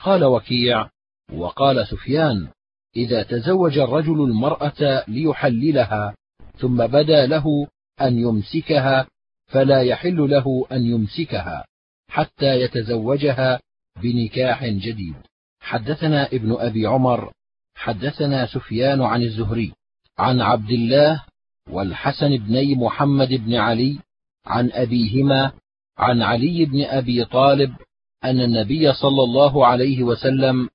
قال وكيع وقال سفيان إذا تزوج الرجل المرأة ليحللها ثم بدا له أن يمسكها فلا يحل له أن يمسكها حتى يتزوجها بنكاح جديد. حدثنا ابن أبي عمر حدثنا سفيان عن الزهري عن عبد الله والحسن بني محمد بن علي عن أبيهما عن علي بن أبي طالب أن النبي صلى الله عليه وسلم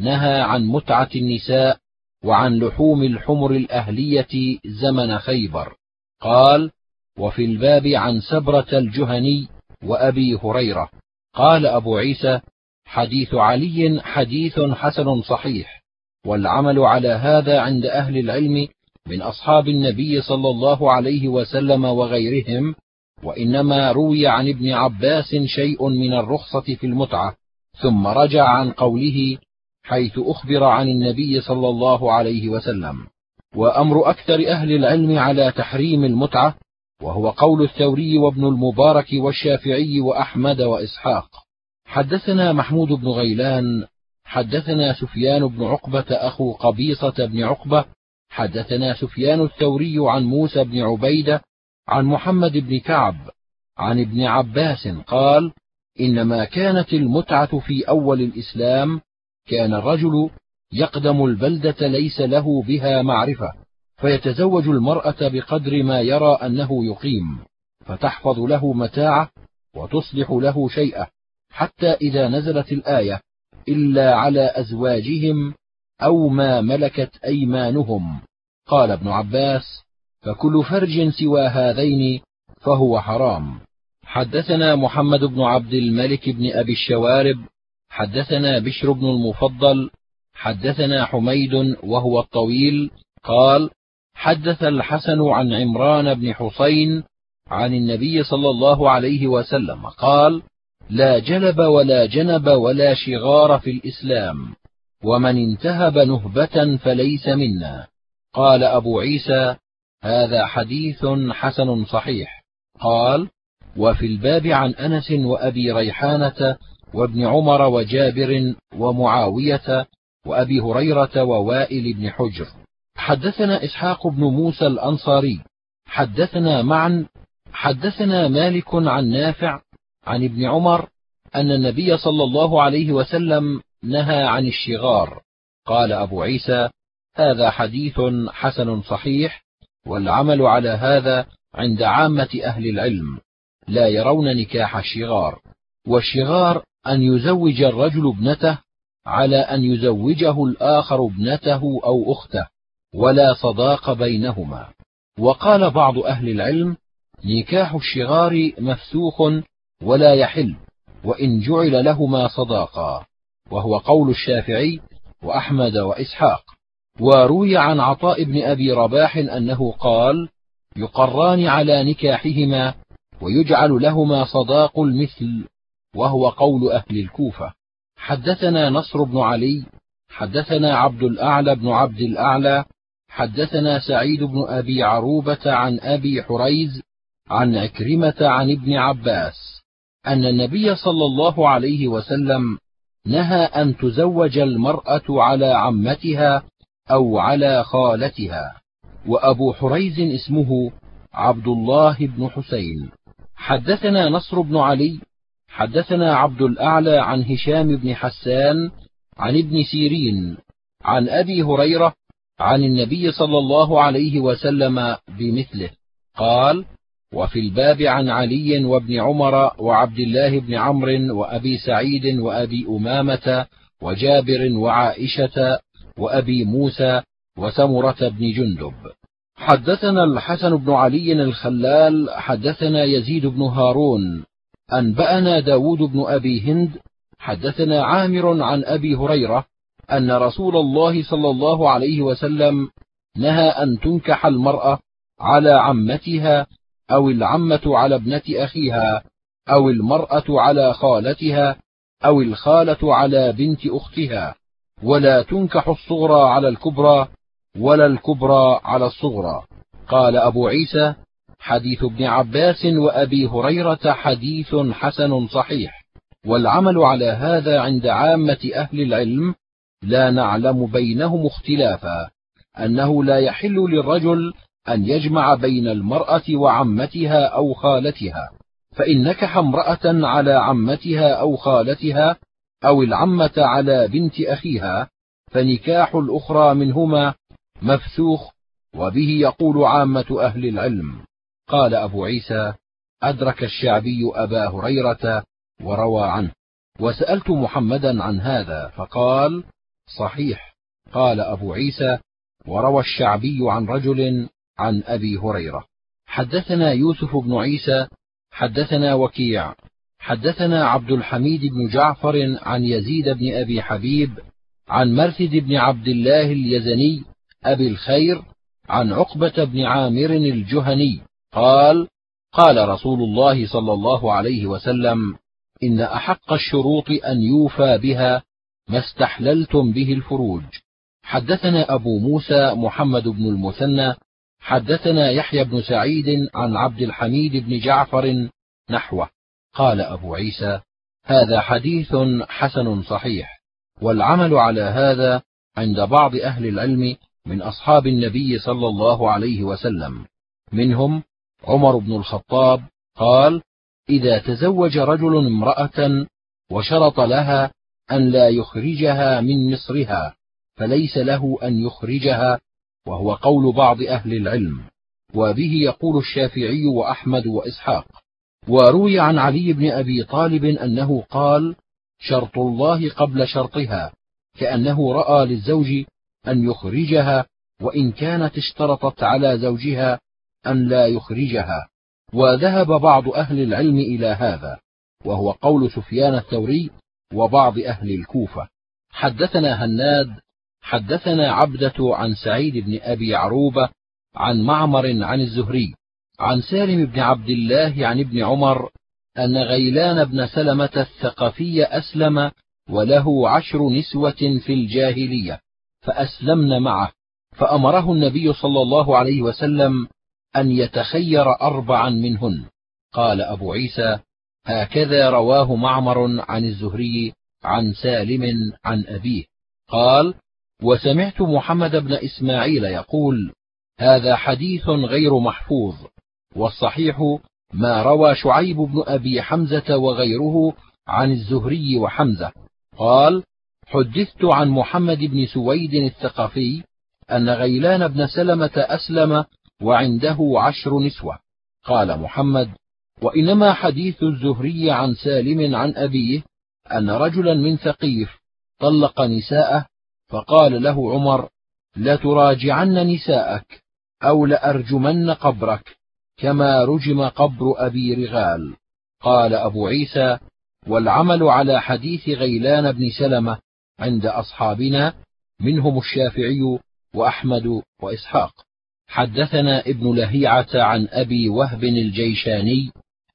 نهى عن متعة النساء وعن لحوم الحمر الأهلية زمن خيبر. قال وفي الباب عن سبرة الجهني وأبي هريرة. قال أبو عيسى حديث علي حديث حسن صحيح والعمل على هذا عند أهل العلم من أصحاب النبي صلى الله عليه وسلم وغيرهم وإنما روي عن ابن عباس شيء من الرخصة في المتعة ثم رجع عن قوله حيث أخبر عن النبي صلى الله عليه وسلم وأمر أكثر أهل العلم على تحريم المتعة وهو قول الثوري وابن المبارك والشافعي وأحمد وإسحاق حدثنا محمود بن غيلان حدثنا سفيان بن عقبة أخو قبيصة بن عقبة حدثنا سفيان الثوري عن موسى بن عبيدة عن محمد بن كعب عن ابن عباس قال إنما كانت المتعة في أول الإسلام كان الرجل يقدم البلدة ليس له بها معرفة فيتزوج المرأة بقدر ما يرى أنه يقيم فتحفظ له متاعه وتصلح له شيئه حتى إذا نزلت الآية إلا على أزواجهم أو ما ملكت أيمانهم. قال ابن عباس فكل فرج سوى هذين فهو حرام. حدثنا محمد بن عبد الملك بن أبي الشوارب حدثنا بشر بن المفضل حدثنا حميد وهو الطويل قال حدث الحسن عن عمران بن حسين عن النبي صلى الله عليه وسلم قال لا جلب ولا جنب ولا شغار في الإسلام ومن انتهب نهبة فليس منا. قال أبو عيسى هذا حديث حسن صحيح. قال وفي الباب عن أنس وأبي ريحانة وابن عمر وجابر ومعاوية وأبي هريرة ووائل بن حجر. حدثنا إسحاق بن موسى الأنصاري. حدثنا معا حدثنا مالك عن نافع عن ابن عمر أن النبي صلى الله عليه وسلم نهى عن الشغار. قال أبو عيسى هذا حديث حسن صحيح. والعمل على هذا عند عامة أهل العلم لا يرون نكاح الشغار والشغار أن يزوج الرجل ابنته على أن يزوجه الآخر ابنته أو أخته ولا صداق بينهما. وقال بعض أهل العلم نكاح الشغار مفسوخ ولا يحل وإن جعل لهما صداقا. وهو قول الشافعي وأحمد وإسحاق. وروي عن عطاء بن أبي رباح أنه قال يقران على نكاحهما ويجعل لهما صداق المثل وهو قول أهل الكوفة. حدثنا نصر بن علي حدثنا عبد الأعلى بن عبد الأعلى حدثنا سعيد بن أبي عروبة عن أبي حريز عن عكرمة عن ابن عباس أن النبي صلى الله عليه وسلم نهى أن تزوج المرأة على عمتها أو على خالتها وأبو حريز اسمه عبد الله بن حسين. حدثنا نصر بن علي حدثنا عبد الأعلى عن هشام بن حسان عن ابن سيرين عن أبي هريرة عن النبي صلى الله عليه وسلم بمثله. قال وفي الباب عن علي وابن عمر وعبد الله بن عمرو وأبي سعيد وأبي أمامة وجابر وعائشة وأبي موسى وسمرة بن جندب. حدثنا الحسن بن علي الخلال حدثنا يزيد بن هارون أنبأنا داود بن أبي هند حدثنا عامر عن أبي هريرة أن رسول الله صلى الله عليه وسلم نهى أن تنكح المرأة على عمتها أو العمة على ابنة أخيها أو المرأة على خالتها أو الخالة على بنت أختها. ولا تنكح الصغرى على الكبرى ولا الكبرى على الصغرى. قال أبو عيسى حديث ابن عباس وأبي هريرة حديث حسن صحيح. والعمل على هذا عند عامة أهل العلم لا نعلم بينهم اختلافا. أنه لا يحل للرجل أن يجمع بين المرأة وعمتها أو خالتها فإن نكح امرأة على عمتها أو خالتها أو العمة على بنت أخيها فنكاح الأخرى منهما مفسوخ وبه يقول عامة أهل العلم. قال أبو عيسى أدرك الشعبي أبا هريرة وروى عنه. وسألت محمدا عن هذا فقال صحيح. قال أبو عيسى وروى الشعبي عن رجل عن أبي هريرة. حدثنا يوسف بن عيسى حدثنا وكيع. حدثنا عبد الحميد بن جعفر عن يزيد بن أبي حبيب عن مرثد بن عبد الله اليزني أبي الخير عن عقبة بن عامر الجهني قال قال رسول الله صلى الله عليه وسلم إن أحق الشروط أن يوفى بها ما استحللتم به الفروج. حدثنا أبو موسى محمد بن المثنى حدثنا يحيى بن سعيد عن عبد الحميد بن جعفر نحوه. قال أبو عيسى هذا حديث حسن صحيح والعمل على هذا عند بعض أهل العلم من أصحاب النبي صلى الله عليه وسلم. منهم عمر بن الخطاب قال إذا تزوج رجل امرأة وشرط لها أن لا يخرجها من مصرها فليس له أن يخرجها وهو قول بعض أهل العلم. وبه يقول الشافعي وأحمد وإسحاق. وروي عن علي بن أبي طالب أنه قال شرط الله قبل شرطها كأنه رأى للزوج أن يخرجها وإن كانت اشترطت على زوجها أن لا يخرجها. وذهب بعض أهل العلم إلى هذا وهو قول سفيان الثوري وبعض أهل الكوفة. حدثنا هناد حدثنا عبدة عن سعيد بن أبي عروبة عن معمر عن الزهري. عن سالم بن عبد الله عن ابن عمر أن غيلان بن سلمة الثقفي أسلم وله عشر نسوة في الجاهلية فأسلمن معه فأمره النبي صلى الله عليه وسلم أن يتخير أربعا منهن. قال أبو عيسى هكذا رواه معمر عن الزهري عن سالم عن أبيه. قال وسمعت محمد بن إسماعيل يقول هذا حديث غير محفوظ والصحيح ما روى شعيب بن أبي حمزة وغيره عن الزهري وحمزة. قال حدثت عن محمد بن سويد الثقفي أن غيلان بن سلمة أسلم وعنده عشر نسوة. قال محمد وإنما حديث الزهري عن سالم عن أبيه أن رجلا من ثقيف طلق نساءه فقال له عمر لتراجعن نساءك أو لأرجمن قبرك. كما رجم قبر أبي رغال. قال أبو عيسى والعمل على حديث غيلان بن سلمة عند أصحابنا منهم الشافعي وأحمد وإسحاق. حدثنا ابن لهيعة عن أبي وهب الجيشاني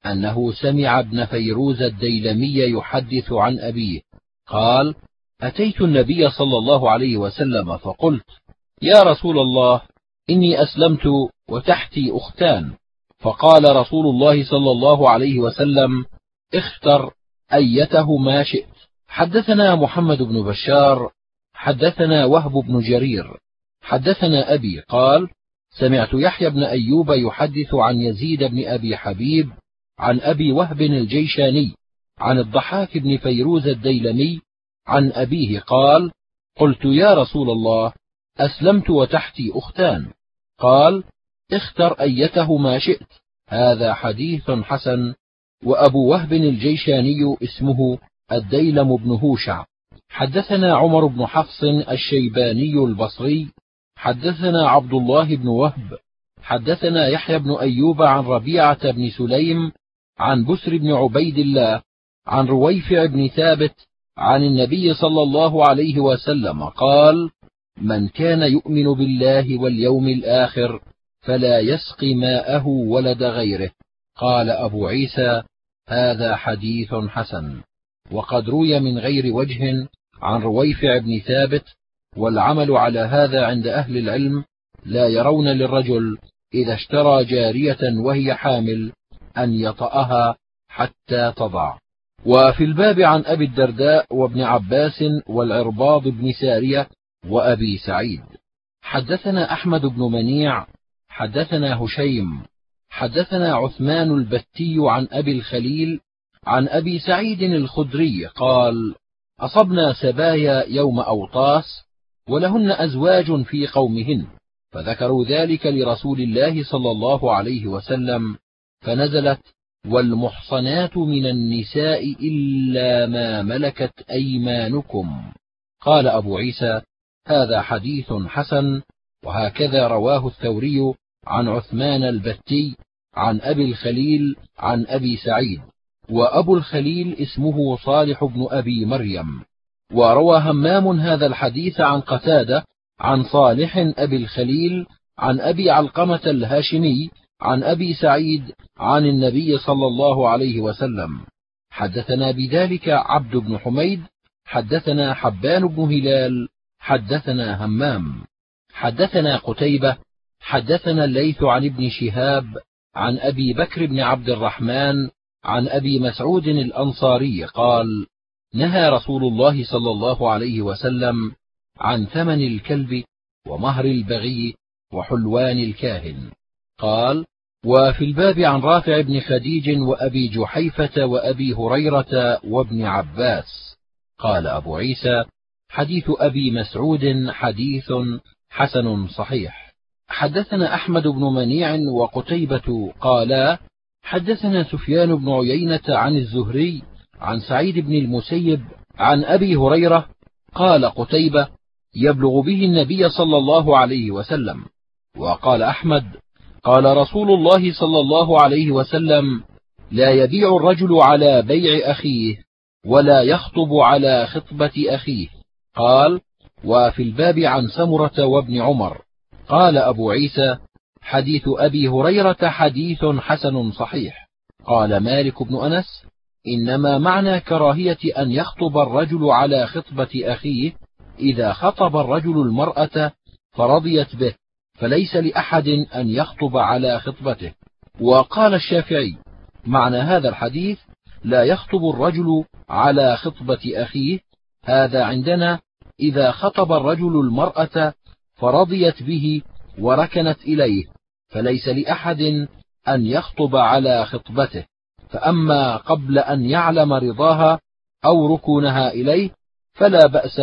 أنه سمع ابن فيروز الديلمي يحدث عن أبيه. قال أتيت النبي صلى الله عليه وسلم فقلت يا رسول الله إني أسلمت وتحتي أختان. فقال رسول الله صلى الله عليه وسلم اختر أيته ما شئت. حدثنا محمد بن بشار حدثنا وهب بن جرير حدثنا أبي قال سمعت يحيى بن أيوب يحدث عن يزيد بن أبي حبيب عن أبي وهب الجيشاني عن الضحاك بن فيروز الديلمي عن أبيه قال قلت يا رسول الله أسلمت وتحتي أختان. قال اختر أيته ما شئت. هذا حديث حسن. وأبو وهب الجيشاني اسمه الديلم بن هوشع. حدثنا عمر بن حفص الشيباني البصري. حدثنا عبد الله بن وهب. حدثنا يحيى بن أيوب عن ربيعة بن سليم عن بسر بن عبيد الله عن رويفع بن ثابت عن النبي صلى الله عليه وسلم قال من كان يؤمن بالله واليوم الآخر فلا يسقي ماءه ولد غيره. قال أبو عيسى هذا حديث حسن. وقد روي من غير وجه عن رويفع بن ثابت والعمل على هذا عند أهل العلم لا يرون للرجل إذا اشترى جارية وهي حامل أن يطأها حتى تضع. وفي الباب عن أبي الدرداء وابن عباس والعرباض بن سارية وأبي سعيد. حدثنا أحمد بن منيع حدثنا هشيم حدثنا عثمان البتي عن أبي الخليل عن أبي سعيد الخدري قال أصبنا سبايا يوم أوطاس ولهن أزواج في قومهن فذكروا ذلك لرسول الله صلى الله عليه وسلم فنزلت والمحصنات من النساء إلا ما ملكت أيمانكم. قال أبو عيسى هذا حديث حسن وهكذا رواه الثوري عن عثمان البتي عن أبي الخليل عن أبي سعيد وأبو الخليل اسمه صالح بن أبي مريم. وروى همام هذا الحديث عن قتادة عن صالح أبي الخليل عن أبي علقمة الهاشمي عن أبي سعيد عن النبي صلى الله عليه وسلم. حدثنا بذلك عبد بن حميد حدثنا حبان بن هلال حدثنا همام. حدثنا قتيبة حدثنا الليث عن ابن شهاب عن أبي بكر بن عبد الرحمن عن أبي مسعود الأنصاري قال نهى رسول الله صلى الله عليه وسلم عن ثمن الكلب ومهر البغي وحلوان الكاهن. قال وفي الباب عن رافع بن خديج وأبي جحيفة وأبي هريرة وابن عباس. قال أبو عيسى حديث أبي مسعود حديث حسن صحيح. حدثنا أحمد بن منيع وقتيبة قالا حدثنا سفيان بن عيينة عن الزهري عن سعيد بن المسيب عن أبي هريرة قال قتيبة يبلغ به النبي صلى الله عليه وسلم. وقال أحمد قال رسول الله صلى الله عليه وسلم لا يبيع الرجل على بيع أخيه ولا يخطب على خطبة أخيه. قال وفي الباب عن سمرة وابن عمر. قال أبو عيسى حديث أبي هريرة حديث حسن صحيح. قال مالك بن أنس إنما معنى كراهية أن يخطب الرجل على خطبة أخيه إذا خطب الرجل المرأة فرضيت به فليس لأحد أن يخطب على خطبته. وقال الشافعي معنى هذا الحديث لا يخطب الرجل على خطبة أخيه هذا عندنا إذا خطب الرجل المرأة فرضيت به وركنت إليه فليس لأحد أن يخطب على خطبته. فأما قبل أن يعلم رضاها أو ركونها إليه فلا بأس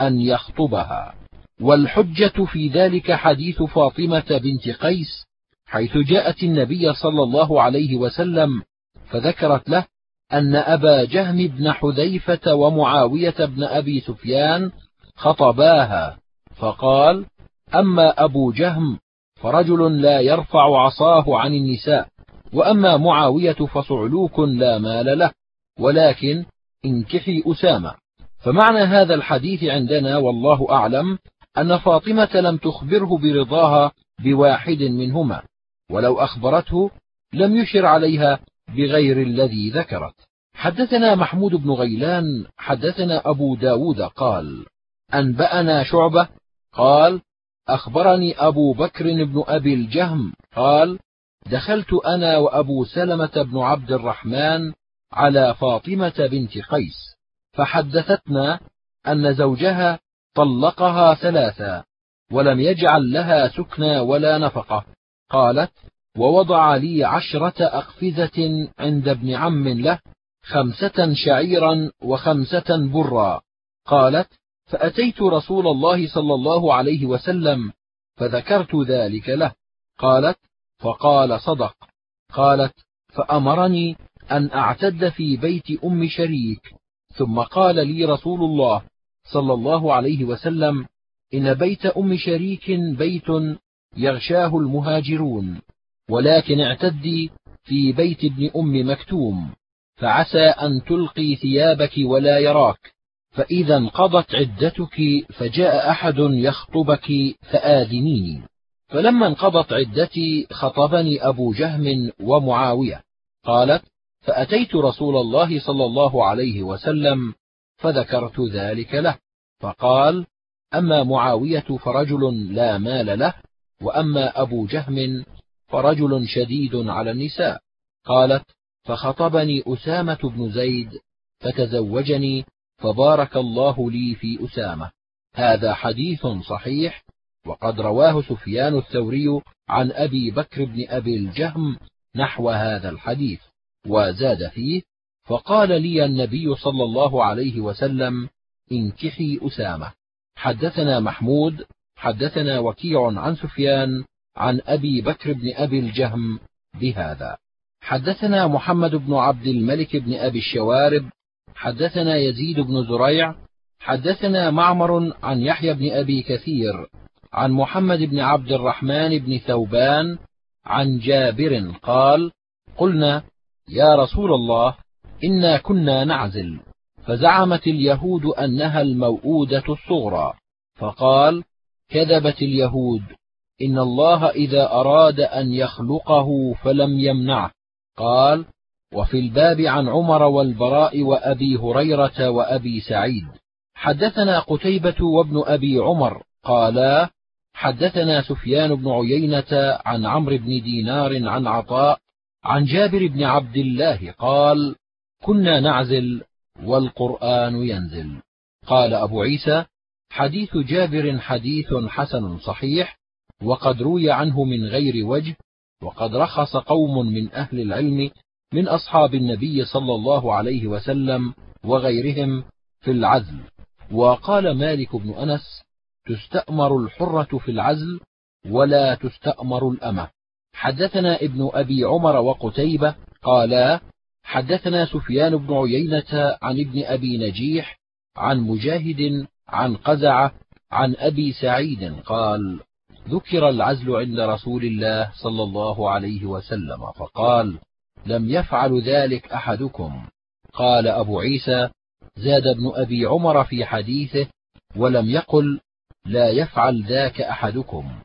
أن يخطبها. والحجة في ذلك حديث فاطمة بنت قيس حيث جاءت النبي صلى الله عليه وسلم فذكرت له أن أبا جهم بن حذيفة ومعاوية بن أبي سفيان خطباها. فقال أما أبو جهم فرجل لا يرفع عصاه عن النساء وأما معاوية فصعلوك لا مال له ولكن انكحي أسامة. فمعنى هذا الحديث عندنا والله أعلم أن فاطمة لم تخبره برضاها بواحد منهما ولو أخبرته لم يشر عليها بغير الذي ذكرت. حدثنا محمود بن غيلان حدثنا أبو داود قال أنبأنا شعبة قال أخبرني أبو بكر بن أبي الجهم. قال دخلت أنا وأبو سلمة بن عبد الرحمن على فاطمة بنت قيس فحدثتنا أن زوجها طلقها ثلاثا ولم يجعل لها سكنى ولا نفقة. قالت ووضع لي عشرة أقفزة عند ابن عم له خمسة شعيرا وخمسة برا. قالت فأتيت رسول الله صلى الله عليه وسلم فذكرت ذلك له. قالت فقال صدق. قالت فأمرني أن أعتد في بيت أم شريك. ثم قال لي رسول الله صلى الله عليه وسلم إن بيت أم شريك بيت يغشاه المهاجرون ولكن اعتدي في بيت ابن أم مكتوم فعسى أن تلقي ثيابك ولا يراك. فإذا انقضت عدتك فجاء أحد يخطبك فآذنيني. فلما انقضت عدتي خطبني أبو جهم ومعاوية. قالت فأتيت رسول الله صلى الله عليه وسلم فذكرت ذلك له. فقال أما معاوية فرجل لا مال له وأما أبو جهم فرجل شديد على النساء. قالت فخطبني أسامة بن زيد فتزوجني فبارك الله لي في أسامة. هذا حديث صحيح وقد رواه سفيان الثوري عن أبي بكر بن أبي الجهم نحو هذا الحديث وزاد فيه فقال لي النبي صلى الله عليه وسلم انكحي أسامة. حدثنا محمود حدثنا وكيع عن سفيان عن أبي بكر بن أبي الجهم بهذا. حدثنا محمد بن عبد الملك بن أبي الشوارب حدثنا يزيد بن زريع حدثنا معمر عن يحيى بن أبي كثير عن محمد بن عبد الرحمن بن ثوبان عن جابر قال قلنا يا رسول الله إنا كنا نعزل فزعمت اليهود أنها الموؤودة الصغرى فقال كذبت اليهود إن الله إذا أراد أن يخلقه فلم يمنعه قال وفي الباب عن عمر والبراء وأبي هريرة وأبي سعيد. حدثنا قتيبة وابن أبي عمر قالا حدثنا سفيان بن عيينة عن عمرو بن دينار عن عطاء عن جابر بن عبد الله قال كنا نعزل والقرآن ينزل. قال أبو عيسى حديث جابر حديث حسن صحيح وقد روي عنه من غير وجه وقد رخص قوم من أهل العلم من أصحاب النبي صلى الله عليه وسلم وغيرهم في العزل. وقال مالك بن أنس تستأمر الحرة في العزل ولا تستأمر الأمة. حدثنا ابن أبي عمر وقتيبة قالا حدثنا سفيان بن عيينة عن ابن أبي نجيح عن مجاهد عن قزعة عن أبي سعيد قال ذكر العزل عند رسول الله صلى الله عليه وسلم فقال لم يفعل ذلك أحدكم. قال أبو عيسى زاد ابن أبي عمر في حديثه ولم يقل لا يفعل ذاك أحدكم.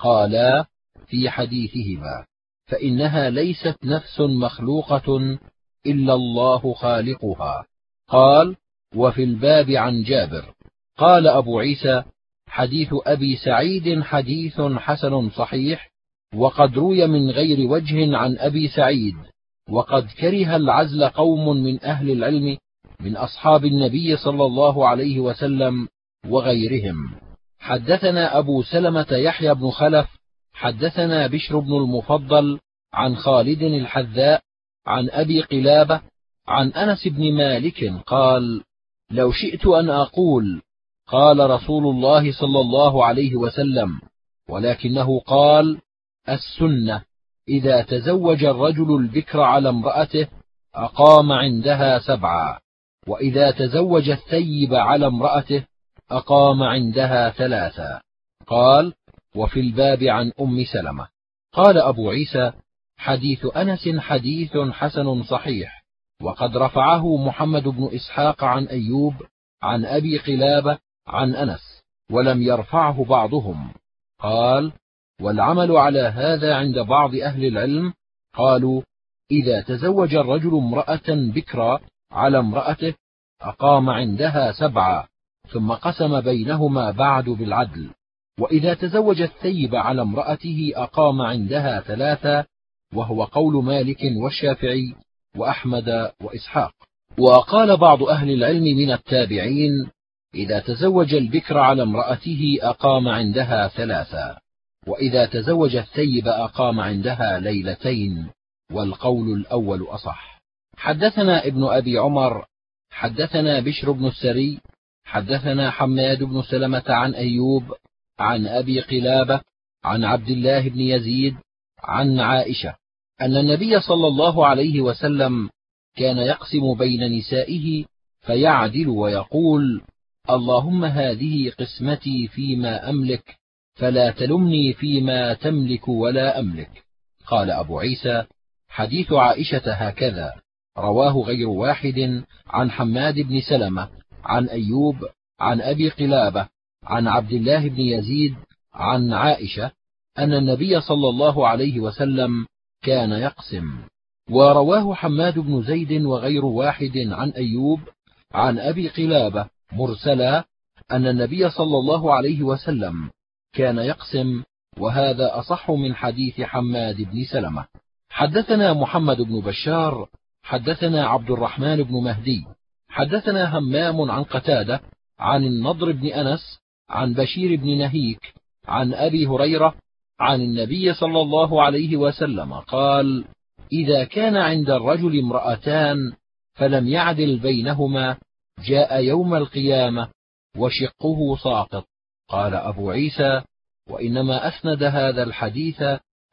قالا في حديثهما فإنها ليست نفس مخلوقة إلا الله خالقها. قال وفي الباب عن جابر. قال أبو عيسى حديث أبي سعيد حديث حسن صحيح وقد روي من غير وجه عن أبي سعيد. وقد كره العزل قوم من أهل العلم من أصحاب النبي صلى الله عليه وسلم وغيرهم. حدثنا أبو سلمة يحيى بن خلف حدثنا بشر بن المفضل عن خالد الحذاء عن أبي قلابة عن أنس بن مالك قال لو شئت أن أقول قال رسول الله صلى الله عليه وسلم ولكنه قال السنة. إذا تزوج الرجل البكر على امرأته أقام عندها سبعا وإذا تزوج الثيب على امرأته أقام عندها ثلاثا. قال وفي الباب عن أم سلمة. قال أبو عيسى حديث أنس حديث حسن صحيح وقد رفعه محمد بن إسحاق عن أيوب عن أبي قلابة عن أنس ولم يرفعه بعضهم. قال والعمل على هذا عند بعض أهل العلم قالوا إذا تزوج الرجل امرأة بكرا على امرأته أقام عندها سبعة ثم قسم بينهما بعد بالعدل. وإذا تزوج الثيب على امرأته أقام عندها ثلاثة وهو قول مالك والشافعي وأحمد وإسحاق. وقال بعض أهل العلم من التابعين إذا تزوج البكر على امرأته أقام عندها ثلاثة. وإذا تزوج الثيب أقام عندها ليلتين والقول الأول أصح. حدثنا ابن أبي عمر حدثنا بشر بن السري حدثنا حماد بن سلمة عن أيوب عن أبي قلابة عن عبد الله بن يزيد عن عائشة أن النبي صلى الله عليه وسلم كان يقسم بين نسائه فيعدل ويقول اللهم هذه قسمتي فيما أملك فلا تلمني فيما تملك ولا أملك. قال أبو عيسى حديث عائشة هكذا رواه غير واحد عن حماد بن سلمة عن أيوب عن أبي قلابة عن عبد الله بن يزيد عن عائشة أن النبي صلى الله عليه وسلم كان يقسم. ورواه حماد بن زيد وغير واحد عن أيوب عن أبي قلابة مرسلا أن النبي صلى الله عليه وسلم كان يقسم وهذا أصح من حديث حماد بن سلمة. حدثنا محمد بن بشار حدثنا عبد الرحمن بن مهدي حدثنا همام عن قتادة عن النضر بن أنس عن بشير بن نهيك عن أبي هريرة عن النبي صلى الله عليه وسلم قال إذا كان عند الرجل امرأتان فلم يعدل بينهما جاء يوم القيامة وشقه ساقط. قال أبو عيسى وإنما أسند هذا الحديث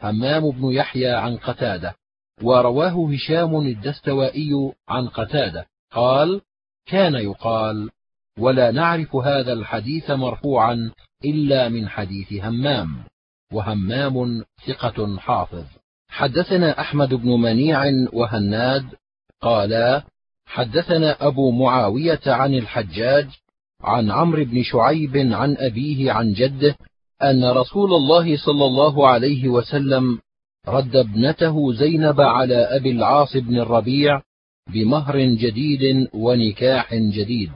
همام بن يحيى عن قتادة ورواه هشام الدستوائي عن قتادة. قال كان يقال ولا نعرف هذا الحديث مرفوعا إلا من حديث همام وهمام ثقة حافظ. حدثنا أحمد بن منيع وهناد قالا حدثنا أبو معاوية عن الحجاج عن عمرو بن شعيب عن أبيه عن جده أن رسول الله صلى الله عليه وسلم رد ابنته زينب على أبي العاص بن الربيع بمهر جديد ونكاح جديد.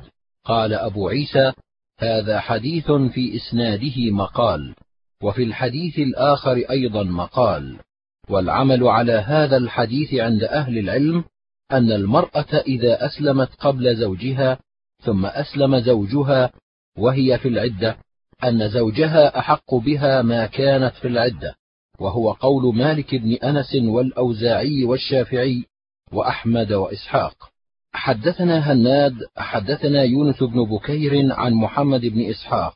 قال أبو عيسى هذا حديث في إسناده مقال وفي الحديث الآخر أيضا مقال. والعمل على هذا الحديث عند أهل العلم أن المرأة إذا أسلمت قبل زوجها ثم أسلم زوجها وهي في العدة أن زوجها أحق بها ما كانت في العدة وهو قول مالك بن أنس والأوزاعي والشافعي وأحمد وإسحاق. حدثنا هناد حدثنا يونس بن بكير عن محمد بن إسحاق.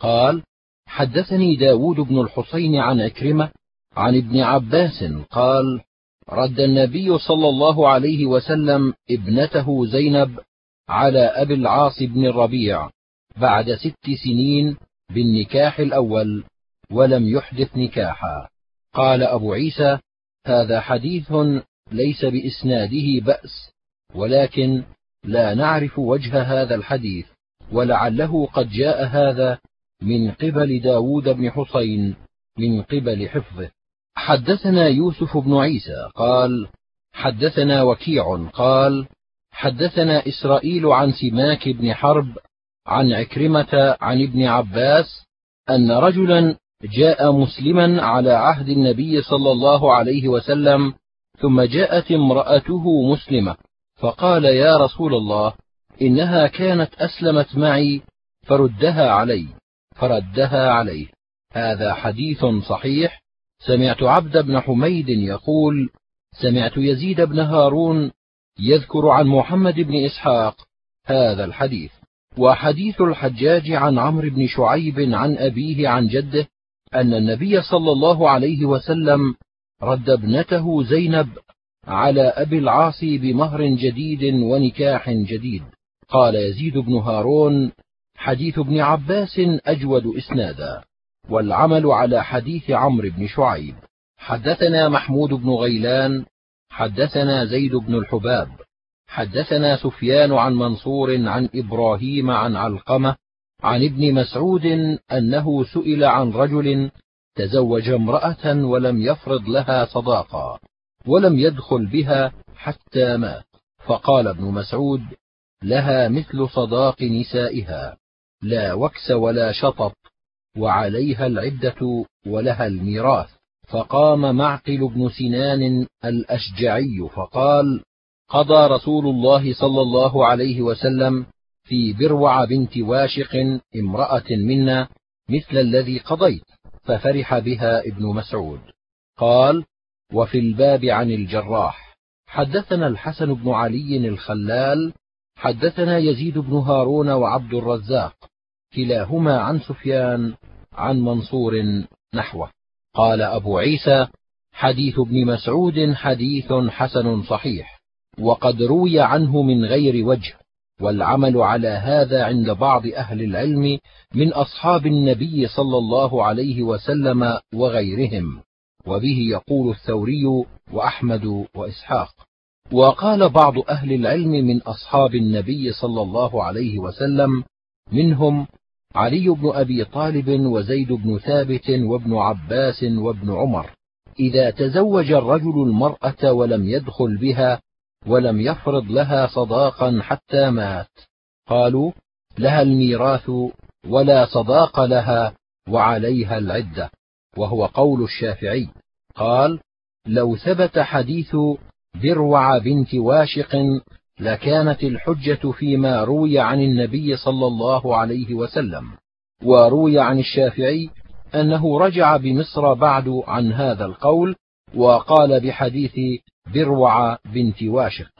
قال حدثني داود بن الحسين عن عكرمة عن ابن عباس قال رد النبي صلى الله عليه وسلم ابنته زينب على أبي العاص بن الربيع بعد ست سنين بالنكاح الأول ولم يحدث نكاحا. قال أبو عيسى هذا حديث ليس بإسناده بأس ولكن لا نعرف وجه هذا الحديث ولعله قد جاء هذا من قبل داود بن حسين من قبل حفظه. حدثنا يوسف بن عيسى قال حدثنا وكيع قال حدثنا إسرائيل عن سماك بن حرب عن عكرمة عن ابن عباس أن رجلا جاء مسلما على عهد النبي صلى الله عليه وسلم ثم جاءت امرأته مسلمة فقال يا رسول الله إنها كانت أسلمت معي فردها علي فردها عليه هذا حديث صحيح سمعت عبد بن حميد يقول سمعت يزيد بن هارون يذكر عن محمد بن إسحاق هذا الحديث. وحديث الحجاج عن عمرو بن شعيب عن أبيه عن جده أن النبي صلى الله عليه وسلم رد ابنته زينب على أبي العاص بمهر جديد ونكاح جديد. قال يزيد بن هارون حديث ابن عباس أجود إسنادا والعمل على حديث عمرو بن شعيب. حدثنا محمود بن غيلان حدثنا زيد بن الحباب حدثنا سفيان عن منصور عن إبراهيم عن علقمة عن ابن مسعود أنه سئل عن رجل تزوج امرأة ولم يفرض لها صداقا ولم يدخل بها حتى مات فقال ابن مسعود لها مثل صداق نسائها لا وكس ولا شطط وعليها العدة ولها الميراث فقام معقل بن سنان الأشجعي فقال قضى رسول الله صلى الله عليه وسلم في بروع بنت واشق امرأة منا مثل الذي قضيت ففرح بها ابن مسعود. قال وفي الباب عن الجراح. حدثنا الحسن بن علي الخلال حدثنا يزيد بن هارون وعبد الرزاق كلاهما عن سفيان عن منصور نحوه. قال أبو عيسى حديث ابن مسعود حديث حسن صحيح وقد روي عنه من غير وجه والعمل على هذا عند بعض أهل العلم من أصحاب النبي صلى الله عليه وسلم وغيرهم وبه يقول الثوري وأحمد وإسحاق. وقال بعض أهل العلم من أصحاب النبي صلى الله عليه وسلم منهم علي بن أبي طالب وزيد بن ثابت وابن عباس وابن عمر. إذا تزوج الرجل المرأة ولم يدخل بها ولم يفرض لها صداقا حتى مات. قالوا لها الميراث ولا صداق لها وعليها العدة وهو قول الشافعي. قال لو ثبت حديث ذروع بنت واشق لكانت الحجة فيما روي عن النبي صلى الله عليه وسلم وروي عن الشافعي أنه رجع بمصر بعد عن هذا القول وقال بحديث ذروع بنت واشق.